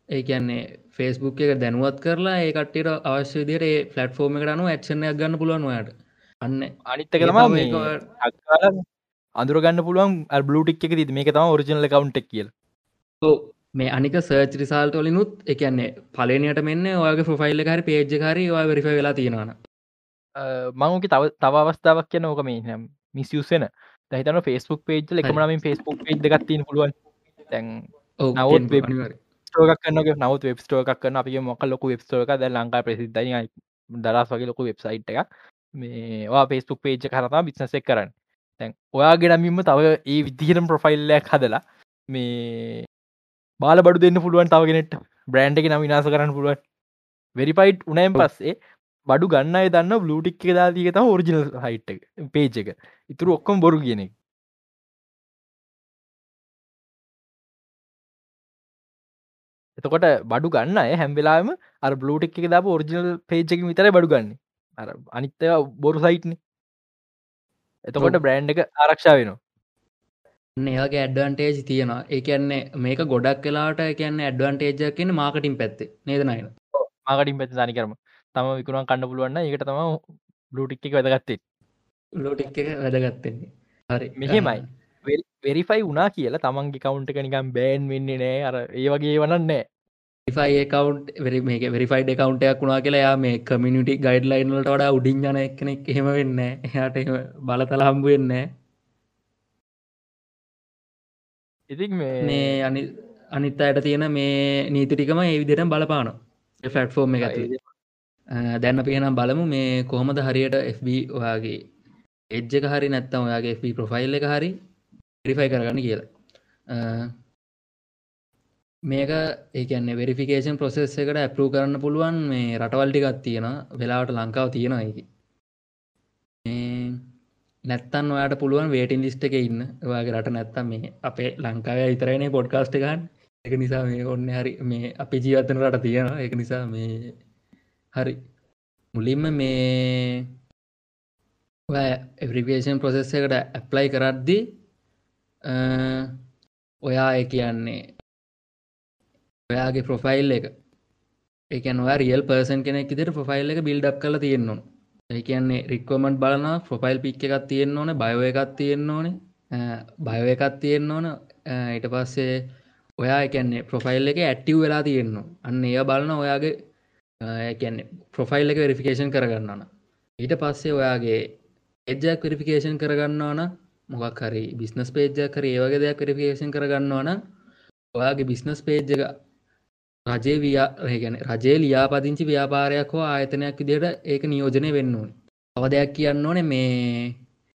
ඒ කියන්නේ ෆෙස්බුක් එක දැනුවත් කරලා ඒ කට්ට අවශ්‍ය දිර ෆලට්ෆෝර්ම එකට අනු ඇක්ෂණයක් ගන්න පුළුවන් යට අන්න. අනිත්තක තම අදුරගන්න පුළුවන් බ්ලටික් එක ති මේක තම ඔරිජනල කවුන්ටක් කියල. මේ අනික සර්ච් රිසාල්ට වලිනුත් එකන්නේ පලනයට මෙන්න ඔයාගේ ප්‍රොෆයිල්ල හරි පේජ් හරි ඔයා වෙරිෆ වෙලා තියෙනවාන මංක තව තව අවස්ථාවක් කියන ඕක මේ මිස්යුසෙන දැහිතන ෆස්බුක් පේජ් එකමනමින් ෆස්බුක් පේජ් ගත්තින පුළුවන්. තැන් නවත් කන්න නවත් වෙබ්ස්ටෝක කන්න අපි මොක ලොක වෙබ්ස්ටෝක ද ලංකා ප්‍රසිද්ධයි. දරස් වගේ ලොකු වෙබ්සයිට් එක මේවා පේස්බුක් පේජ් කරතා බිස්නසෙක් කරන්න තැන් ඔයාගෙනමින්ම තව ඒ විදිහරම් ප්‍රොෆයිල්ලයක් හදලා මේ බාල බඩු දෙන්න පුළුවන් තවගෙනෙට බ්‍රන්ඩ් එක නම් විනාස කරන්න පුළුවන්. වෙරිපයිට් උනයම් පස්සේ බඩු ගන්න දන්න බ්ලූටික් එක දාතික තම ඔරිජිනල් හයිට් පේජ් එක. ඉතුරු ඔක්කොම බොරු කියන එක. එතකොට බඩු ගන්න හැම්වෙලාම අර බ්ලූටික් එක දාප ඔරිජිනල් පේජ් එක විතර බඩු ගන්න. අර අනිත්තය බොරු සයිට්න එතකොට බ්‍රෑන්් එක ආරක්ෂා වෙනවා. ඒගේ ඇඩ්වන්ටේජ් තියෙනවා. ඒකන්නේ මේක ගොඩක් කලාට කියන්න ඇඩ්වන්ටේජ කියන මාකටින් පැත්තේ. නේද නයින? මාකටින් පැත්ත සනිකරම තම විකුණන් කන්න පුළුවන්න එකට තම බ්ලටික් එක වැදගත්තේ ලෝටික් එක වැදගත්තෙන්නේ හරි. මෙහෙමයි. වෙරිෆයි වුනා කියලා තමන්ගේ කවුන්ට එක නිකම් බෑන් වෙන්නේ නෑ අර ඒ වගේ වනන්නේ ෆයි කවන්් මේක වෙරිෆයිඩ් කවන්ටයක් වුණා කියලා යා මේ කමිනිටි ගයිඩ් ලයින්ලට වඩා උඩින් යන එකනෙක් එහෙම වෙන්න එයාට බලතල හම්බු වෙන්න ඉතින් මේ අනි අනිත් අයට තියෙන මේ නීතිටිකම ඒ විදිරම් බලපාන ෆලට්ෆෝර්ම් එක ඇති දැන්න පියනම් බලමු මේ කොහොමද හරියට FB ඔයාගේ එජ්ජක හරි නැත්තම් ඔයාගේ FB ප්‍රොෆයිල් එක හරි රිෆයි කරගන්න කියලා. මේක ඒකන්නේ වෙරිෆිකේෂන් ප්‍රොසෙස් එකට ඇපරූ කරන්න පුළුවන් මේ රටවල්ටිකත් තියෙන වෙලාවට ලංකාව තියෙනවා එක නැත්තන් ඔයාට පුළුවන් වේටින් ලිස්ට එක ඉන්න. ඔයාගේ රට නැත්තම් මේ අපේ ලංකාව ඉතරනේ පොඩ්කාස්ට එකන් එක නිසා මේ ඔන්න හරි මේ අපි ජීවතන රට තියෙනවා. එක නිසා මේ හරි මුලින්ම මේ එවරිිකේෂන් ප්‍රොසෙස් එකට ඇප්ලයි කරද්දි ඔයා ඒ කියන්නේ ඔයාගේ ප්‍රොෆයිල් එක. එකනවා රියල් පර්සන් කෙනෙක් ඉදිර ප්‍රොෆයිල් එක බිල්ඩ් කල තියෙන්නවා ඒ කියන්නේ රික්වමට බලන ප්‍රොෆයිල් පික් එකක් තියෙන්න්න ඕන බයෝ එකක් තියෙන්න්න ඕනේ බයෝ එකක් තියෙන්න්න ඕන. ඊට පස්සේ ඔයා එකන්නේ ප්‍රොෆයිල් එක ඇට්ටිව් වෙලා තියෙන්නවා අන්න ඒ බලන ඔයාගේ කියන්නේ ප්‍රොෆයිල් එක වෙරිෆිකේෂන් කරගන්නන ඊට පස්සේ ඔයාගේ එජ්ජක් වෙරිෆිකේෂන් කරගන්නවන මොකක් හරි බිස්නස් පේජ්ජ කර ඒවගේ දෙයක් වෙරිෆිකේෂන් කරගන්නවන ඔයාගේ බිස්නස් පේජ් එක රජේ ව්‍යාගැන රජේ ලියාපදිංචි ව්‍යාපාරයක් හෝ ආයතනයක් විදියට ඒක නියෝජනය වෙන්න ඕන. අව දෙයක් කියන්න ඕනේ මේ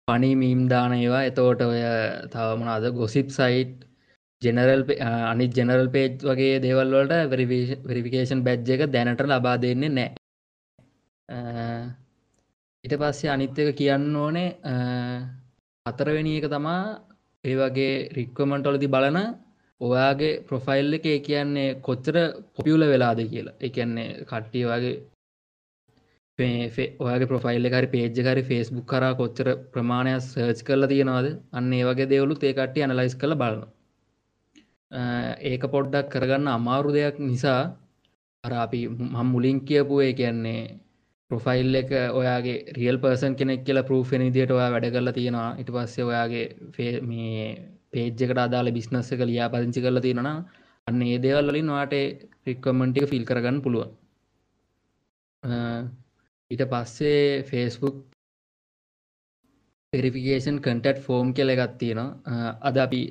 පනි මීම් දාන ඒවා. එතෝට ඔය තවමනාද ගොසිප් සයිට් ජෙනරල් අනි ජෙනරල් පේජ් වගේ දේවල්වලට වෙරිෆිකේෂන් බැජ් එක දැනට ලබා දෙන්නේ නෑ uh, ඊට පස්සේ අනිත් එක කියන්න ඕනේ uh, අතරවෙනි එක තමා ඒ වගේ රික්වමන්ටොලදි බලන ඔයාගේ ප්‍රොෆයිල් එක කියන්නේ කොච්චර පොපියුල වෙලාද කියලා. එකන්නේ කට්ටිය වගේ ඔයාගේ ප්‍රොෆයිල් හරි පේජ් හරි ෆෙස්බුක් කර කොච්චර ප්‍රමාණයක් සර්ච් කරලා තියෙනවාද? අන්න ඒ වගේ දෙවලු ඒ කට්ටිය අනලයිස් කළ බලනවා. ඒක පොඩ්ඩක් කරගන්න අමාරු දෙයක් නිසා අර අපි මම් මුලින් කියපු ඒ කියන්නේ ප්‍රොෆයිල් එක ඔයාගේ රියල් පර්සන් කෙනෙක් කියලා පරූෆෙන දිට ඔයා වැඩ කරලා තියෙනවා. ඉට පස්සේ ඔයාගේ මේ පේජ්ජකට අදාල බිස්නස්ස එක ලියා පදිංචි කරලා තියෙනවා අන්න ඒ දේවල් වලින් වාට රික්කමෙන්ටික ෆිල් කරගන්න පුළුවන්. ඊට පස්සේ ෆේස්බුක් පෙරිෆිකේෂන් කටට් ෆෝම් කියල එකත් තියෙනවා. අද අපි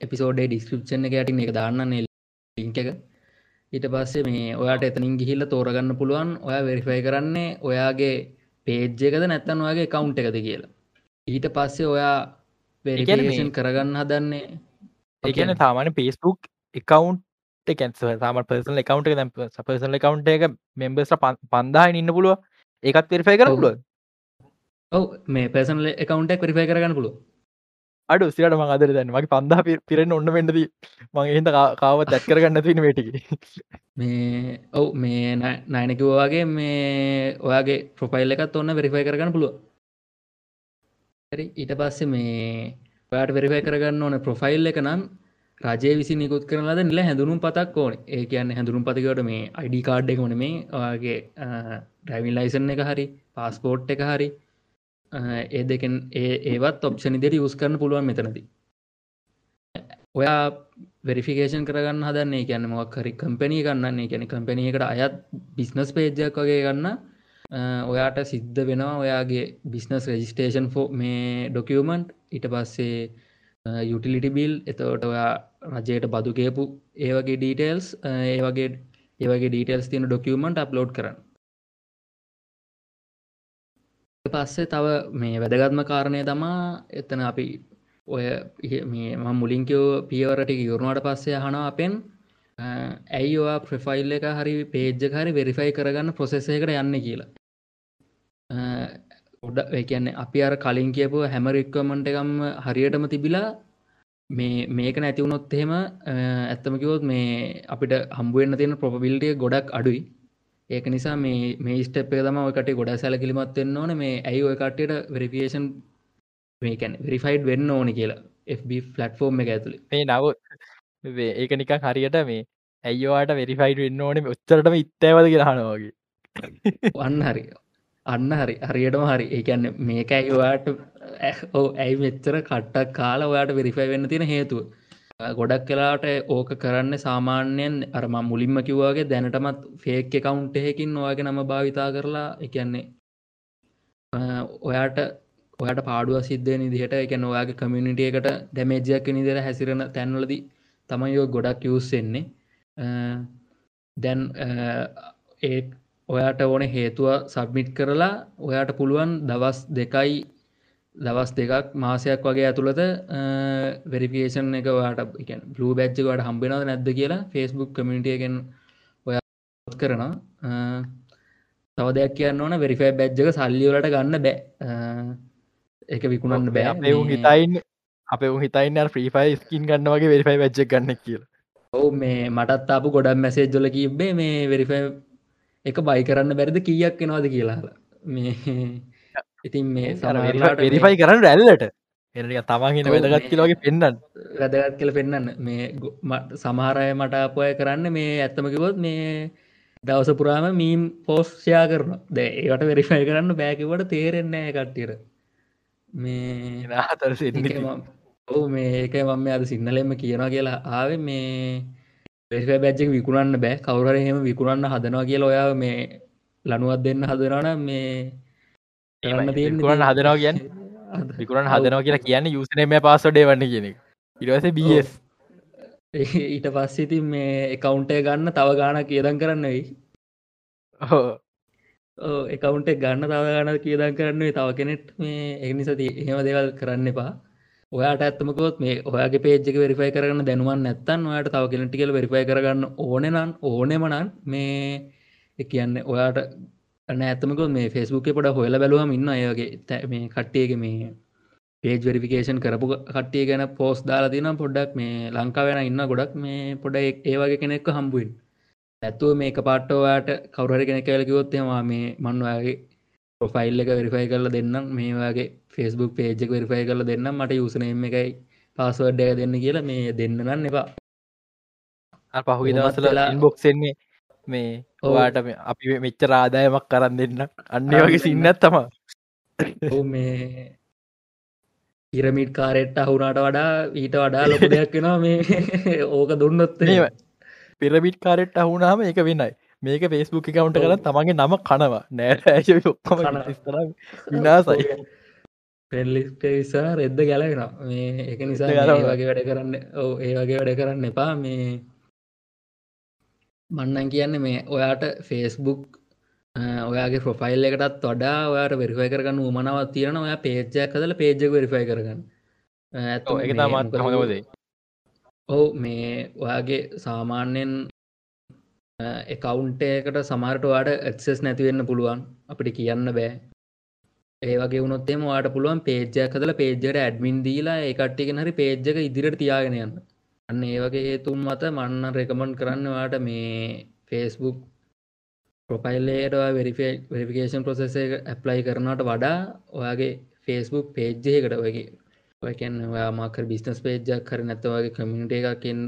එපිසෝඩේ ඩිස්ක්‍රප්ෂන් එක යටින් එක දාන්නන්නේ ලිංක එක. ඊට පස්සේ මේ ඔයාට එතනින් ගිහිල්ල තෝරගන්න පුළුවන් ඔයා වෙරිෆයි කරන්නේ ඔයාගේ පේජ්ජ එකද නැත්තන් ඔයාගේ කවුන්් එකද කියලා. ඊට පස්සේ ඔයා වෙරිකේෂන් කරගන්න හදන්නේ ඒගැන තාමාන පේස්බුක් එකකවන්් එකැන්ස සාම පර්සල් එකකවන්් එක පර්සල් එකකවන්් එක මෙම්බස් පන්දාහ ඉන්න පුළුව ඒකත් වෙරිෆයි කර පුළුව ඔව. මේ පර්සනල එකකවන්් එක වෙරිෆයි කරගන්න පුළුව අඩු සිට මං අදර දැන් මගේ පන්දා පිරෙන් ඔන්න වෙන්නද මං එහිද කාව දැක්කරගන්න තින මේටික මේ ඔව් මේ නයනකිවවාගේ මේ ඔයාගේ ප්‍රොෆයිල් එකත් ඔන්න වෙරිෆයි කරගන්න පුළුව හරි ඊට පස්සේ මේ ඔයාට වෙරිෆයි කරගන්න ඕන ප්‍රොෆයිල් එක නම් රජය විසි නිකුත් කරලද නිල හැඳුනුම් පතක් ඕන. ඒ කියන්න හැඳුරුම් පතිකට මේ අයිඩි කාඩ් එක ඕන. මේ ඔයාගේ ඩ්‍රයිවින් ලයිසන් එක හරි පාස්පෝට් එක හරි ඒ දෙකෙන් ඒ ඒවත් ඔප්ෂනි දෙට යස් කරන පුළුවන් මෙතනද. ඔයා වෙරිෆිකේෂන් කරගන්න හදන්නේ කියන්න මොක් හරි කම්පැනී ගන්නන්නේ කියැන කම්පැනීකට අයත් බිස්නස් පේජයක් වගේ ගන්න ඔයාට සිද්ධ වෙනවා ඔයාගේ බිස්නස් රෙජිස්ටේෂන් ෆෝ මේ ඩොකියමන්ට් ඉට පස්සේ යුටිලිටි බිල් එතවට ඔයා රජයට බදු කියපු ඒවගේ ඩීටේල්ස් ඒවගේ ඒවගේ ඩීටේල්ස් තියෙන ඩොකියමන්ට අප්ලෝඩ් කරන්න. පස්සේ තව මේ වැදගත්ම කාරණය තමා එතන අපි ඔය මේ මුලින්කෝ පියවරට යුරුණට පස්සේ හනවා අපෙන්. ඇයි ඔවා ප්‍රෆයිල් එක හරි පේජ්ජ හරි වෙරිෆයි කරගන්න ප්‍රොසෙසයකට යන්න කියලා. ඔඩ කියන්නේ අපි අර කලින් කියපු හැම රික්වමන්ට එකම් හරියටම තිබිලා මේ මේක නැතිවුණොත් එහෙම ඇත්තමකිවොත් මේ අපිට හම්බුවෙන්න්න තියෙන ප්‍රොපබිල්ටිය ගොඩක් අඩුයි. ඒක නිසා මේ මේ ස්ටප් එක තම ඔකට ගොඩ සැලකිලිමත් වෙන්න ඕන. මේ ඇයි ඔය කට්ටයට වෙරිෆියේෂන් මේකැන වෙරිෆයිඩ් වෙන්න ඕනි කියලා FB ෆලට්ෆෝර්ම් එක ඇතුළේ මේ නව ඒක නිකන් හරියට මේ ඇයිවාට වෙරිෆයිඩ් වෙන්න ඕන? උත්තරටම ඉත්තෑවද කියලානවාගේ වන්න හරි. අන්න හරි. හරියටම හරි. ඒකන්න මේකයි ඔයාට ඕ ඇයි මෙච්චර කට්ටක් කාලා ඔයාට වෙරිෆයි වෙන්න තියෙන හේතුව ගොඩක් කලාට ඕක කරන්න සාමාන්‍යයෙන් අරම මුලින්ම කිව්වාගේ දැනටමත් ෆේක් එකකවුන්ට එකකින් ඔයාගේ නම භාවිතා කරලා එකන්නේ ඔයාට ඔයට පාඩුව සිද්ධ නිදිහට එකන ඔයාගේ කමියනිටිය එකට දැමේජයක් නිදර හැසිරෙන තැන්වලදී තමයියෝ ගොඩක් යුස්සෙන්නේ දැන් ඒ ඔයාට ඕන හේතුව සබ්මිට් කරලා ඔයාට පුළුවන් දවස් දෙකයි දවස් දෙකක් මාසයක් වගේ ඇතුළත වෙරිපියේෂන් එක වාට එක බ්ලූ බැච්චකට හම්බෙනද නැද්ද කියලා ෆෙස්බුක් කමිටියගෙන් ඔයා කරනවා. තව දෙයක් කියන්න ඕන වෙරිෆයි බැච්ජක සල්ලිවලට ගන්න බෑ. එක විකුණන්න බෑ. හිතයින් අප හිතයින්න ්‍රීෆයි ස්කින් ගන්න වගේ වෙරිෆයි බැච්චක් ගන්න කියලා. ඔවු මේ මටත් අපපු ගොඩක් මැසේජ්ජොල කිබ්බේ මේ වෙරිෆයි එක බයි කරන්න බැරිද කීයක් එනවාද කියලා. මේ ඉතින් මේ වෙරිෆයි කරන්න රැල්ලට එ තමාගෙන වැදගත් කියලගේ පෙන්න්න වැදගත් කියල පෙන්න්න මේ සමහරය මට අපය කරන්න මේ ඇත්තමකිවොත් මේ දවස පුරාම මීම් පෝස්්ෂයා කරන දැ ඒවට වෙරිෆයි කරන්න බෑකිවට තේරෙන්නේ කට්ටිර මේ ඔවු මේ ඒක මම අද සින්නලෙම කියනවා කියලා ආව මේ පෙරිෆයි බැච්චක විකුණන්න බෑ. කවුර එහෙම විකුණන්න හදනවා කියලා ඔයා මේ ලනුවත් දෙන්න හදරන මේ විකුණන් හදනවා කියන්න? විකුණන් හදනවා කියලා කියන්න යුසනම පාසොඩේ වන්න කියන ඉරවස බස් ඊට පස්සිති මේ එකකවුන්ටේ ගන්න තව ගාන කියදන් කරන්න වෙයි. එකකවුන්ටේ ගන්න තව ගාන කියදන් කරන්නේ තව කෙනෙට් මේ එනිසති එහෙම දෙවල් කරන්න එපා. ඔයාට ඇත්තමකොත් මේ ඔයාගේ පේජ්ක වෙරිෆයි කරන්න දැනුවන් නැත්තන් ඔයාට තව කෙනටිකල වෙරිෆයි කරගන්න ඕනෙනන් ඕනෙමනන් මේ කියන්න ඔයාට ඇත්තමකොත් මේ ෆෙස්බුක් පොඩ හොල බැලුවම ඉන්න අයගේ මේ කට්ටියක මේ පේජ් වෙරිෆිකේෂන් කරපු කට්ටිය ගැන පෝස් දාලා තින පොඩ්ඩක් මේ ලංකාවෙන ඉන්න ගොඩක්. මේ පොඩ ඒවගේ කෙනෙක්ක හම්බුවෙන් ඇත්තුව මේ පාට්ටෝවාට කවුරහරි කෙනෙක් කලකිවොත්තේවා මේ මන්වාගේ ප්‍රොෆයිල් එක වෙරිෆයි කරල දෙන්නම්. මේවාගේ ෆෙස්බුක් පේජ්ක වෙරිෆයි කරල දෙන්න මට යුසනම එකයි පාසවඩ්ඩය දෙන්න කියලා මේ දෙන්න ගන්න එපා. පහු දවසල ඉන්බොක්සෙන්නේ මේ ඕවාට අපි මෙච්ච රාදායමක් කරන්න දෙන්න. අන්න වගේ සින්නත් තම මේ ඉරමිට් කාරෙට්ට අහුනාට වඩා ඊට වඩා ලොක දෙයක් වෙනවා මේ ඕක දුන්නොත් පිරමිට් කාරෙට් අහුනාම එක වෙන්නයි මේක ෆෙස්බුක් කවුන්ට කර තමන්ගේ නම කනවා. නෑ ඔක්කොම විනාසයි. පෙල්ලිස්ට විසා රෙද්ද ගැලවෙන මේ එක නිසා වගේ වැඩ කරන්න ඕ ඒ වගේ වැඩ කරන්න එපා. මේ මන්නන් කියන්න මේ ඔයාට ෆේස්බුක් ඔයාගේ ප්‍රොෆයිල් එකටත් වඩා ඔයාට වෙරිෆයි කරගන්න උමනවත් තියෙන ඔයා පේජ්ජයක් කදල පේජ්ජක වෙරිෆයි කරගන්න. ඇත එක තමත් හොදේ ඔවු මේ ඔයාගේ සාමාන්‍යෙන් එකකවුන්ටේකට සමාර්ට වාට ඇක්සෙස් නැතිවෙන්න පුළුවන්. අපිට කියන්න බෑ. ඒවගේ වුණොත්තේ වාට පුළුවන් පේජ්ජයක් කදල පේජ්ජට ඇඩමින් දීලා ඒකට්ටිගෙන හරි පේජ්ජක ඉදිරිට තියාගෙන අන්න ඒවගේ හේතුන් මත මන්න රෙකමන්් කරන්නවාට මේ ෆේස්බුක් ප්‍රොපයිල්ලේටවා වෙරිෆිකේෂන් ප්‍රසෙස ඇප්ලයි කරනට වඩා ඔයාගේ ෆේස්බුක් පේජ්ජයකට වගේ ඔයකැන් ඔයා මාකර බිස්නස් පේජ්ජක් කර නැතවගේ කමිනිට එකකින්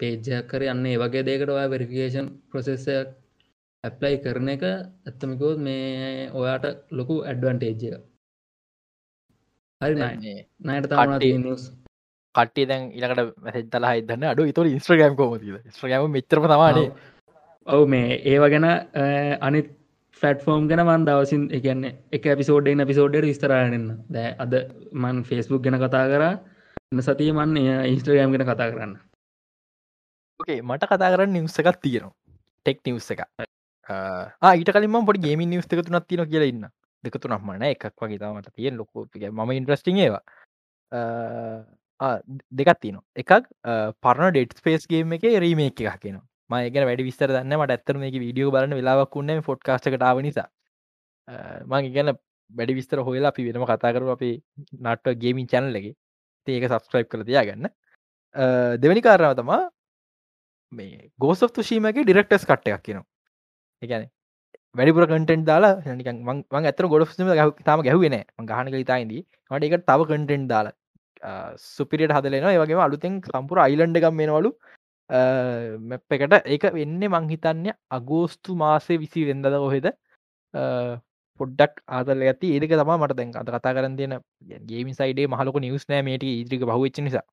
පේජ්ජයක් කර යන්න ඒ වගේ දෙකට ඔයා වෙරිෆිකේෂන් ප්‍රසෙසයක් ඇප්ලයි කරන එක ඇත්තමිකෝත් මේ ඔයාට ලොකු ඇඩ්වන්ටේජ්ය හරි නයට තමන නිස් කටේ දැන් ඉලකට මැසෙදලා හිදන්න අඩු තුර ඉස්ට්‍රගම් කෝමතිද ස්ට්‍රගම මෙතරම තමානේ. ඔවු. මේ ඒව ගැන අනිත් ෆලටෆෝම් ගැන මන් දවසින් එකන්න එක පිසෝඩ්ඩෙන් පිසෝඩ්ඩ ස්තරායන්න දැ අද මන් ෆෙස්බුක් ගැන කතා කර. එන්න සතිය මන් ඉස්ට්‍රගම් ගැන කතා කරන්න. ඕකේ මට කතා කරන්න නිවස එකක් තියෙනවා. ටෙක් නිවස් එක ඊට කලින්ම පොඩි ගේම නිවස් එක තුනත් තින කියලා ඉන්න. දෙක තුනක් මන එකක් වගේ තමට තියෙන් ලොකෝ ම ඉන්ට්‍රස්ටිං ඒවා දෙකත් තින එකක් පරණ ඩෙට් ස්පේස් ගේම එක රීමේ එක කියෙන මයගෙන වැඩි විස්තර දන්න මට ඇත්තර මේක වීඩියෝ බලන්න වෙලාවක් වන්න ෆොට්කාස්ටකටාව නිසා. මං ඉගැන වැඩි විස්තර හොයලා අපි වෙනම කතාකරු අපි නට්ව ගේමින් චැනල්ලගේ ඒක සබස්ක්‍රයිප් කර තියාගන්න. දෙවැනි කාරණාව තමා මේ ගෝසො තුෂීමගේ ඩිරෙක්ටස් කට්ට එකක් කියනවා එකන වැඩිපුර කටෙන්ට් දාලා මං ඇතර ගොඩ තම ගැහුවෙන ගහනක ඉතායිදී මට එක තව කටෙන්ට් දාලා සුපිරියට හදලෙන ඒවගේ අලුතෙන් සම්පුර අයිලන්ඩ එකම් වෙනවලු මැප් එකට. ඒක වෙන්න මංහිතන්න අගෝස්තු මාසේ විසි වෙන්දද ඔහෙද පොඩ්ඩක් ආදල ඇති ඒක තම මට දැන් අත කතා කරන්න තියෙන ගේමි සයිඩේ මහලක නිවස් නෑ මේට ඉදිරික බහවෙච්ච නිසා.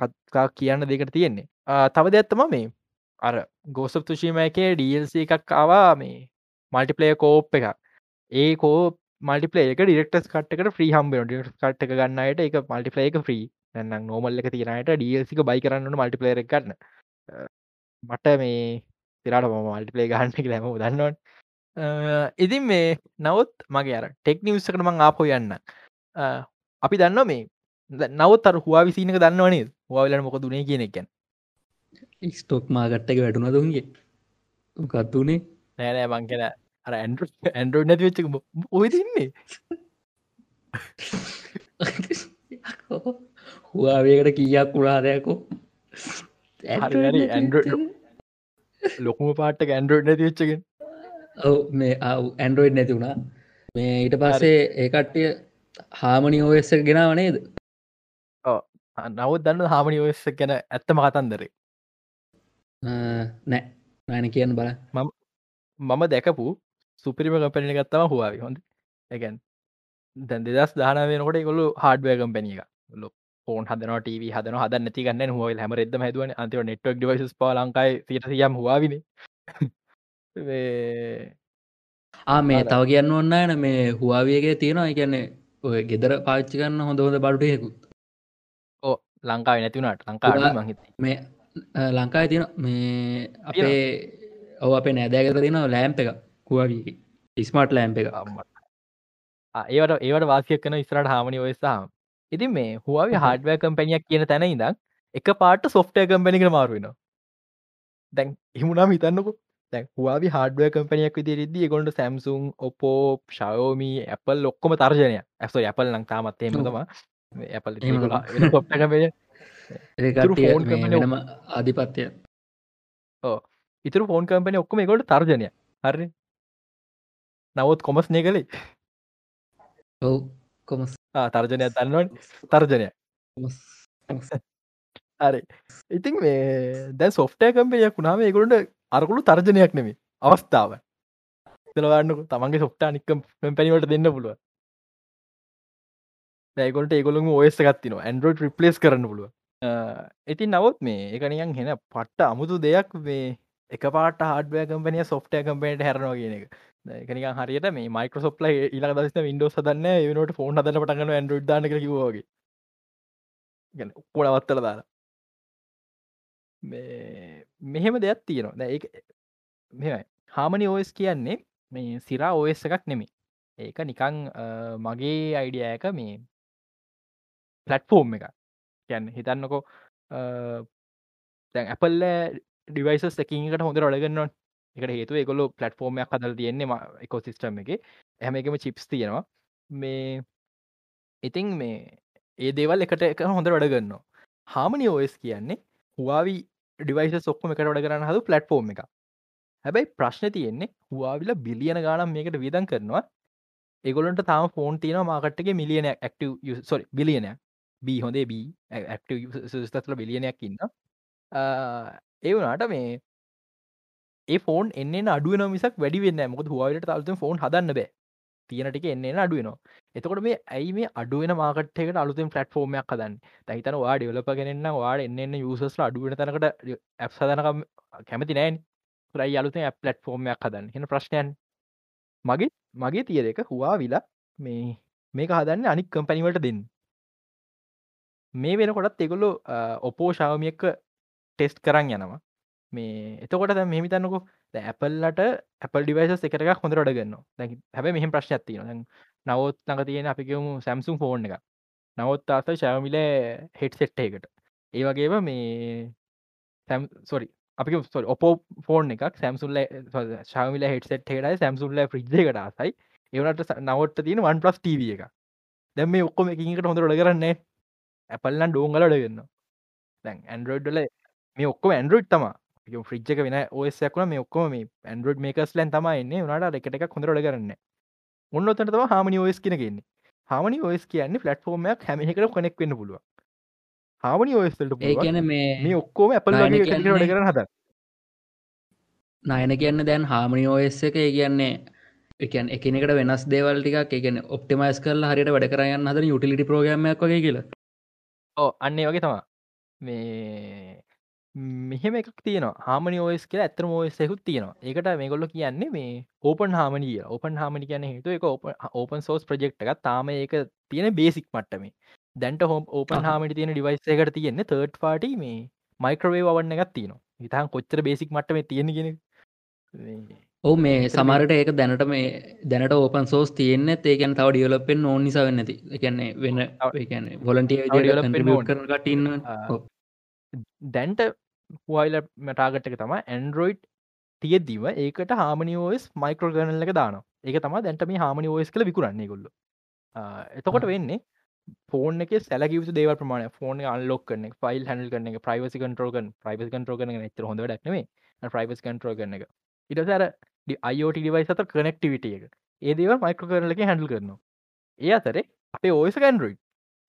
කත්කා කියන්න දෙකට තියෙන්නේ. තව දෙයක්ත්තම මේ අර ගෝසප් තුෂීම එකේ ඩල්ස එකක් ආවා මේ මල්ටිපලේ කෝප් එක ඒ කෝ මල්ටිපලේ එක ඩිරෙක්ටස් කට්කට ්‍රී හම්බ ඩ කට්ක ගන්නයට එක මල්ටිපලේ එක ්‍රී නැන්නම් නෝමල්ල එක තිරනයට ඩල්සික බයි කරන්න මල්ටිපලේර ගන්න. මට මේ තිරට ම මල්ටිපලේ ගන්න එක ලැම දන්නවන්. ඉතින් මේ නවත් මගේ අර ටෙක් නිවස්සකට මං ආපෝ යන්න. අපි දන්න මේ නවත් අර හවා විසිනක දන්නවනේ හවාවෙලන මොක දුනේ කියන එකෙන් ස්ටොක් මාගට්ටක වැටුන දුන්ගේ ගත්තුනේ නෑනෑ මං කෙන අර ඇන්ඩ ඇන්ඩරෝ නැති වෙච්චක ඔය තින්නේ හවාවේකට කීයක් කුණාදයකෝ ඇන්ඩ ලොකුම පාට ඇන්ඩරෝඩ් නැති වෙච්චකෙන් ඔව මේ ඇන්ඩරෝයිඩ් නැති වුණා. මේ ඊට පස්සේ ඒකට්ටිය හාමනි ඕස්ස ගෙනාව නේද? නවත් දන්න හාමනි ඔස්ස ගැන ඇත්තම කතන්දරේ? නෑ. නෑන කියන්න බල මම දැකපු සුපිරිම කම්පැනි ගත්තම හවාවි හොඳ එකැන් දැන් දෙදස් දාන වෙනකොට කොළු හඩුව කම්පැනිය එක ලො ෆෝන් හදන ටව හදන හද නැති ගන්න හුව හැම රෙද හැදුවන. අන්තිව නෙට්ක් ඩවයිස් පා ලංකායි සිටසියම් හවාවින ආ මේ තව කියන්න ඔන්න න මේ හවාවියගේ තියෙනවා. එකන්නේ ඔය ගෙදර පාච්චි කන්න හොඳ හොඳ බඩුටයකුත් ඕ ලංකාව නැතිවුණට ලංකා මහිත මේ ලංකායි තියෙන මේ අපේ ඔව අපේ නෑදෑගත තියෙන ලෑම්ප එක කුවවී ඉස්මට් ලෑම්ප එක ඒවට ඒවට වාසියක් කන ඉස්රට හාමනි ඔයසාම ඉතින් මේ හුවවි හඩවය කම්පැනියක් කියන තැන ඉදක් එක පාට සොෆ්ටය කම්පැනික මාරුවෙන දැන් හිමුණම් හිතන්නකු. දැන් හවාවි හඩුව කම්පනයක් විදිරිදදි ගොඩ සැම්සුන් ඔපෝ ශයෝමී ඇපල් ලොක්කොම තර්ජනය ඇස ඇපල් ලං තාමත්තේම තම ඇපල් කම්පෙන ෆෝන් ආධිපත්‍යය ඉතුර ෆෝන් කම්පන ඔක්කම. එකොට තර්ජනය හරි නවත් කොමස් නේ කළේ ඔව් කොමස්. තර්ජනය දන්නවන්. තර්ජනය හරි. ඉතින් මේ දැන් සොෆ්ටය කම්පයක් වුණාම ඒකුට අරකුළු තර්ජනයක් නෙමේ අවස්ථාව. තලවන්නක තමන්ගේ සොෆ්ටා නික්කම් පැනිවට දෙන්න පුළුව ඒකොට ඒගොලු ඔයස ගත්තින ඇන්ඩරෝඩ් රිපලස් කරන්න පුළුව ඉතින් නවත් මේ එකනියන් හෙන පට්ට අමුතු දෙයක් මේ එක පාට හඩුව කම්පනිය සොෆ්ටය කම්පනට හැරනවා කියන එක එකනික හරියට මේ මයිකරසොප්ල ඉලා දස්න වින්ඩෝ සදන්න ඒනට ෆෝන් හදන පටගන ඇන්ඩරඩ් දාන කිවගේ ගැන ඔක්කොඩ අවත්තල දාලා. මෙහෙම දෙයක් තියෙනවා. දැ ඒ මෙයි හාමනි ඕස් කියන්නේ මේ සිරා ඕස් එකක් නෙමේ ඒක නිකං මගේ අයිඩියයක මේ පලට්ෆෝර්ම් එක කියන්න හිතන්නකෝ දැන් ඇපල්ල ඩිවයිසස් එකකට හොඳ රඩගන්නවා එකට හේතු එකොලු පලටෆෝර්මයක් හදල් තියෙන්නේ එකෝ සිිස්ටම් එක. හැම එකම චිප්ස් තියෙනවා. මේ ඉතිං මේ ඒ දේවල් එකට එක හොඳ වැඩගන්නවා හාමනි ඔස් කියන්නේ හවාවි ඩිවයිස සොක්කම එකට වැඩ කරන්න හදු පලට්ෆෝර්ම් එක හැබැයි ප්‍රශ්න තියෙන්නේ හවාවිල බිලියන ගානම් මේකට විදන් කරනවා. ඒගොලන්ට තාම ෆෝන් තියෙන මාකට්ගේ මිලියන ක්ටව සොරි බිලියනයක් බී හොඳේ බී ඇක්ටස්තල බිලියනයක් ඉන්න ඒ වනාට මේ ඒ ෆෝන් එන්න අඩුව මිසක් වැඩි වෙන්න මොක හවාට තල්ත ෆෝන් හදන්න බෑ. තියෙන ටික එන්න අඩුවනවා එතකොට මේ ඇයි මේ අඩුවෙන මාකට්යකට අලුතෙන් ෆලට්ෆෝර්මයක් හදන්න? තහිතන වා ඩියලප කෙනන්න වාඩ එන්න යුසස්ල අඩුවෙන තැනකට ඇ් සදනකම් කැමති නෑන් රයි අලුතෙන් ඇ් පලට්ෆෝර්මයක් හදන්න? හෙන ප්‍රශ්නයන්. මගේ මගේ තියර එක හවා විලා මේ මේක හදන්න අනික් කම්පැනිවලට දෙන්න. මේ වෙනකොටත් එකොල්ලු ඔපෝ ශාවමියක ටෙස්ට් කරන්න යනවා. මේ එතකොට දැ මෙහිතන්නකු ඇපල්ලට ඇපල් ඩිවයිස එකක හොඳ ඩගන්න හැබ මෙහම ප්‍රශ්න ඇතින නවත් ළඟ තියෙන අපිකමු සැම්සුම් ෆෝන් එක නවත් අත ශවමිල හෙට් සෙට්ට එකට ඒ වගේම මේ සැම් සොරි අපි සොරි ඔපෝ ෆෝන් එකක් සැම්සුල්ල ශාමිල හෙට සෙට්ටකටයි සැම්සුල්ල ්‍රිජ්ජකට ආසයි. ඒවනට නවට තියෙන වන් පලස් ටව එක දැම් මේ ඔක්කොම එකකට හොඳ ඩ කරන්නේ ඇපල්ලන් ඩෝංගලට ගන්න දැන් ඇන්ඩරෝඩ්ඩල මේ ඔක්කොම ඇන්ඩරෝඩ් තමා ෆ්‍රිජ්ක වෙන ඔස්සක්න මේ ඔක්කොම මේ ඇන්ඩරෝඩ් මේකස් ලැන් තම එන්න නට එකට හොඳරට කරන්න. ඔන්න ඔතනතම හාමනි ඔස් කියනගන්නේ හාමනි ඔස් කියන්නේ ෆලට්ෆෝර්මයක් හැමකට කොනෙක් වන්න පුළුව හාමනි ඔස්ට ඒ කියන මේ ඔක්කෝම ට කරන හද නයන කියන්න දැන් හාමනි ඔස් එක ඒ කියන්නේ එකන් එකනෙකට වෙනස් දේවල්ටික එකන ඔප්ටිමයිස් කරලා හරිට වැඩ කරයන්න හද යුටිලිටි ප්‍රෝගමයක් වගේ කියලා. ඕ අන්නේ වගේ තමා මේ මෙහෙම එකක් තියන හාමනි ෝස් කියල ඇතර ෝසෙකුත් තියෙනවා. ඒකට මේගොල්ල කියන්නේ මේ ඕපන් හාමනිය ඕපන් හාමනි කියන හේතු එක ඕපන් සෝස් ප්‍රජෙක්් එකක්. තාම ඒක තියෙන බේසික් මට්ටමේ. දැන්ට හෝම් ඕපන් හාමට තියෙන ඩිවයිස් එකට තියෙන්නේ තර්ඩ් පාටි මේ මයික්‍රවේ වන්න එකක් තියනවා. ඉතාන් කොච්චර බේසික් මට්ටම තියෙනගෙන ඔව මේ සමරට ඒක දැනට මේ දැනට ඕපන් සෝස් තියෙන්න ඒකැන තව ඩියලපෙන් ඕන නිසා වෙන්නති එකන්නේ වෙන්න ඒකන්නේ වොලන්ටිය කරන කටඉන්න දැන්ට හුවයිල මටාගට්ක තම ඇන්ඩරෝයිඩ් තියෙදදිව ඒකට හාමනිෝස් මයිකරෝ ගනල්ල එක දාන ඒක තම දැන්ට මේ හාමනි ෝස් කළ විකුරන්නේ ගොල්ල එතකොට වෙන්නේ ෆෝන් එක සැලකිව දේව ප්‍රමාණ ෆෝන අල්ලොක් කන ෆයිල් හැල් කන ප්‍රයිවසි කන්ටරෝගන් ප්‍රයිවස් කන්ටරෝගන ත හොඳ ක්නේ ප්‍රයිවස් කන්ටරෝ කන එක. ඉටසර අයෝට ඩිවයිස් අත කනෙක්ටිවිට එක. ඒදව මයිකෝ කරලක හැඩල් කරනවා. ඒ අතරේ අපේ ඕයස කන්ඩරෝයිඩ්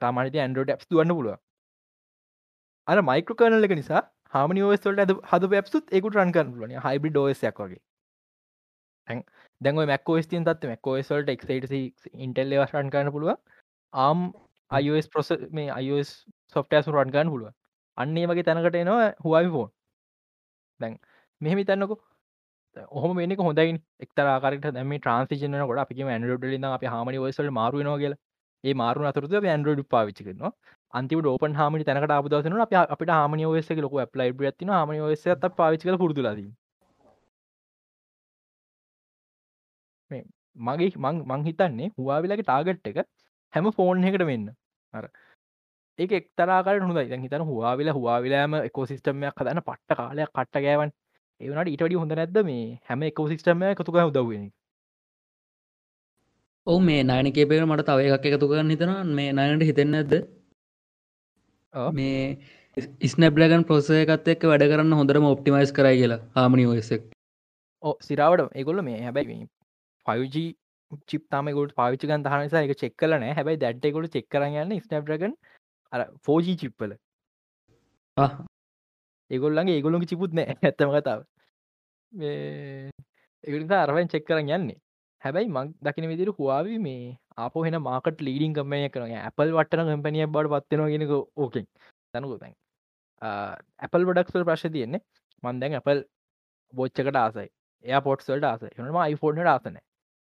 තමනති ඇන්ඩරෝඩ් ්ස් දුවන්න පුළුව අර මයිකෝ කරනල එක නිසා හාමනි ෝස්වලට ඇද හද පැප්සුත් එකුට රන් කරලන හයිබි ෝසයක් වගේ. දැන් මැක්කෝස් තින් තත් මැක්කෝස්වලට එක්ට ඉන්ටෙල් රන් කරන්න පුළුව ආම් අයිස් ප්‍රොස මේ අයිස් සොෆ්ටෑසු රන් ගන්න පුළුව අන්නේ වගේ තැනකට එනවා හුවයි ෆෝන් දැන් මෙහෙමි තන්නකු ඔහම මේක හොඳයි එක්තරාකාරට දැම ට්‍රන්සිජන කොට අපි ඇන්ඩඩ ලින්න අප හමනි වසල් මාරුවනවා කියලා. ඒ මාරු අතුරද ඇන්ඩරෝඩ් පාවිච්චි කරනවා. අන්තිම ෝපන් හමි තැනකට අපදසන අප අපට හමනි ෝස ලොක ප්ලයි ඇතින හමනි ෝස ත පාවිච්චි පුරදුලද මගේ මං මං හිතන්නේ හවාවිලගේ ටාගට් එක හැම ෆෝන් එකට වෙන්න. අර ඒක එක්තරාකට හොඳ ඉ හිතන හවාවිල හවාවිලෑම එකෝසිස්ටමයක් හදන්න පට්ට කාලයක් කට්ට ගෑවන් ඒවනට ඉටඩි හොඳ නැද්ද මේ හැම එකෝසිස්ටමය එකතුක උදවෙන ඕ මේ නයනකේ පේර මට තව එකක් එකතු කරන්න හිතන මේ නයනට හිතෙන්න ඇද මේ ස්නබ්ලගන් පොසයකත් එක් වැඩ කරන්න හොඳරම ඔප්ටිමයිස් කරයි කියලා. හාමනි ෝසක් ඕ සිරාවට ඒගොල්ල මේ හැබැයි 5G චිප් තම ගොට පාවිච්චිකන් තහනසා එක චෙක් කලන හැබයි දැට්ටෙකොට චෙක් කරන්න ස්නබ්‍රගන් අර 4G චිප්පල ඒගොල්ලගේ ඒගොලොක චිපුත් නෑ ඇත්තම කතාව. ඒගනිසා අරවෙන් චෙක් කරන්න යන්නේ හැබැයි මං දකින විදිර හවාවි මේ අප හෙන මාකට ලීඩින් කම්පනය කරන ඇපල් වටන කම්පනිය බඩ පත්වෙන ගෙනක ඕකෙන්. තැනකු තැන් ඇපල් ඩක්සල් ප්‍රශ් තියන්නේ මන්දැන් ඇපල් බෝච්චකට ආසයි. එය පොට්සල්ට ආස හනම iPhoneෆෝර්නට ආසන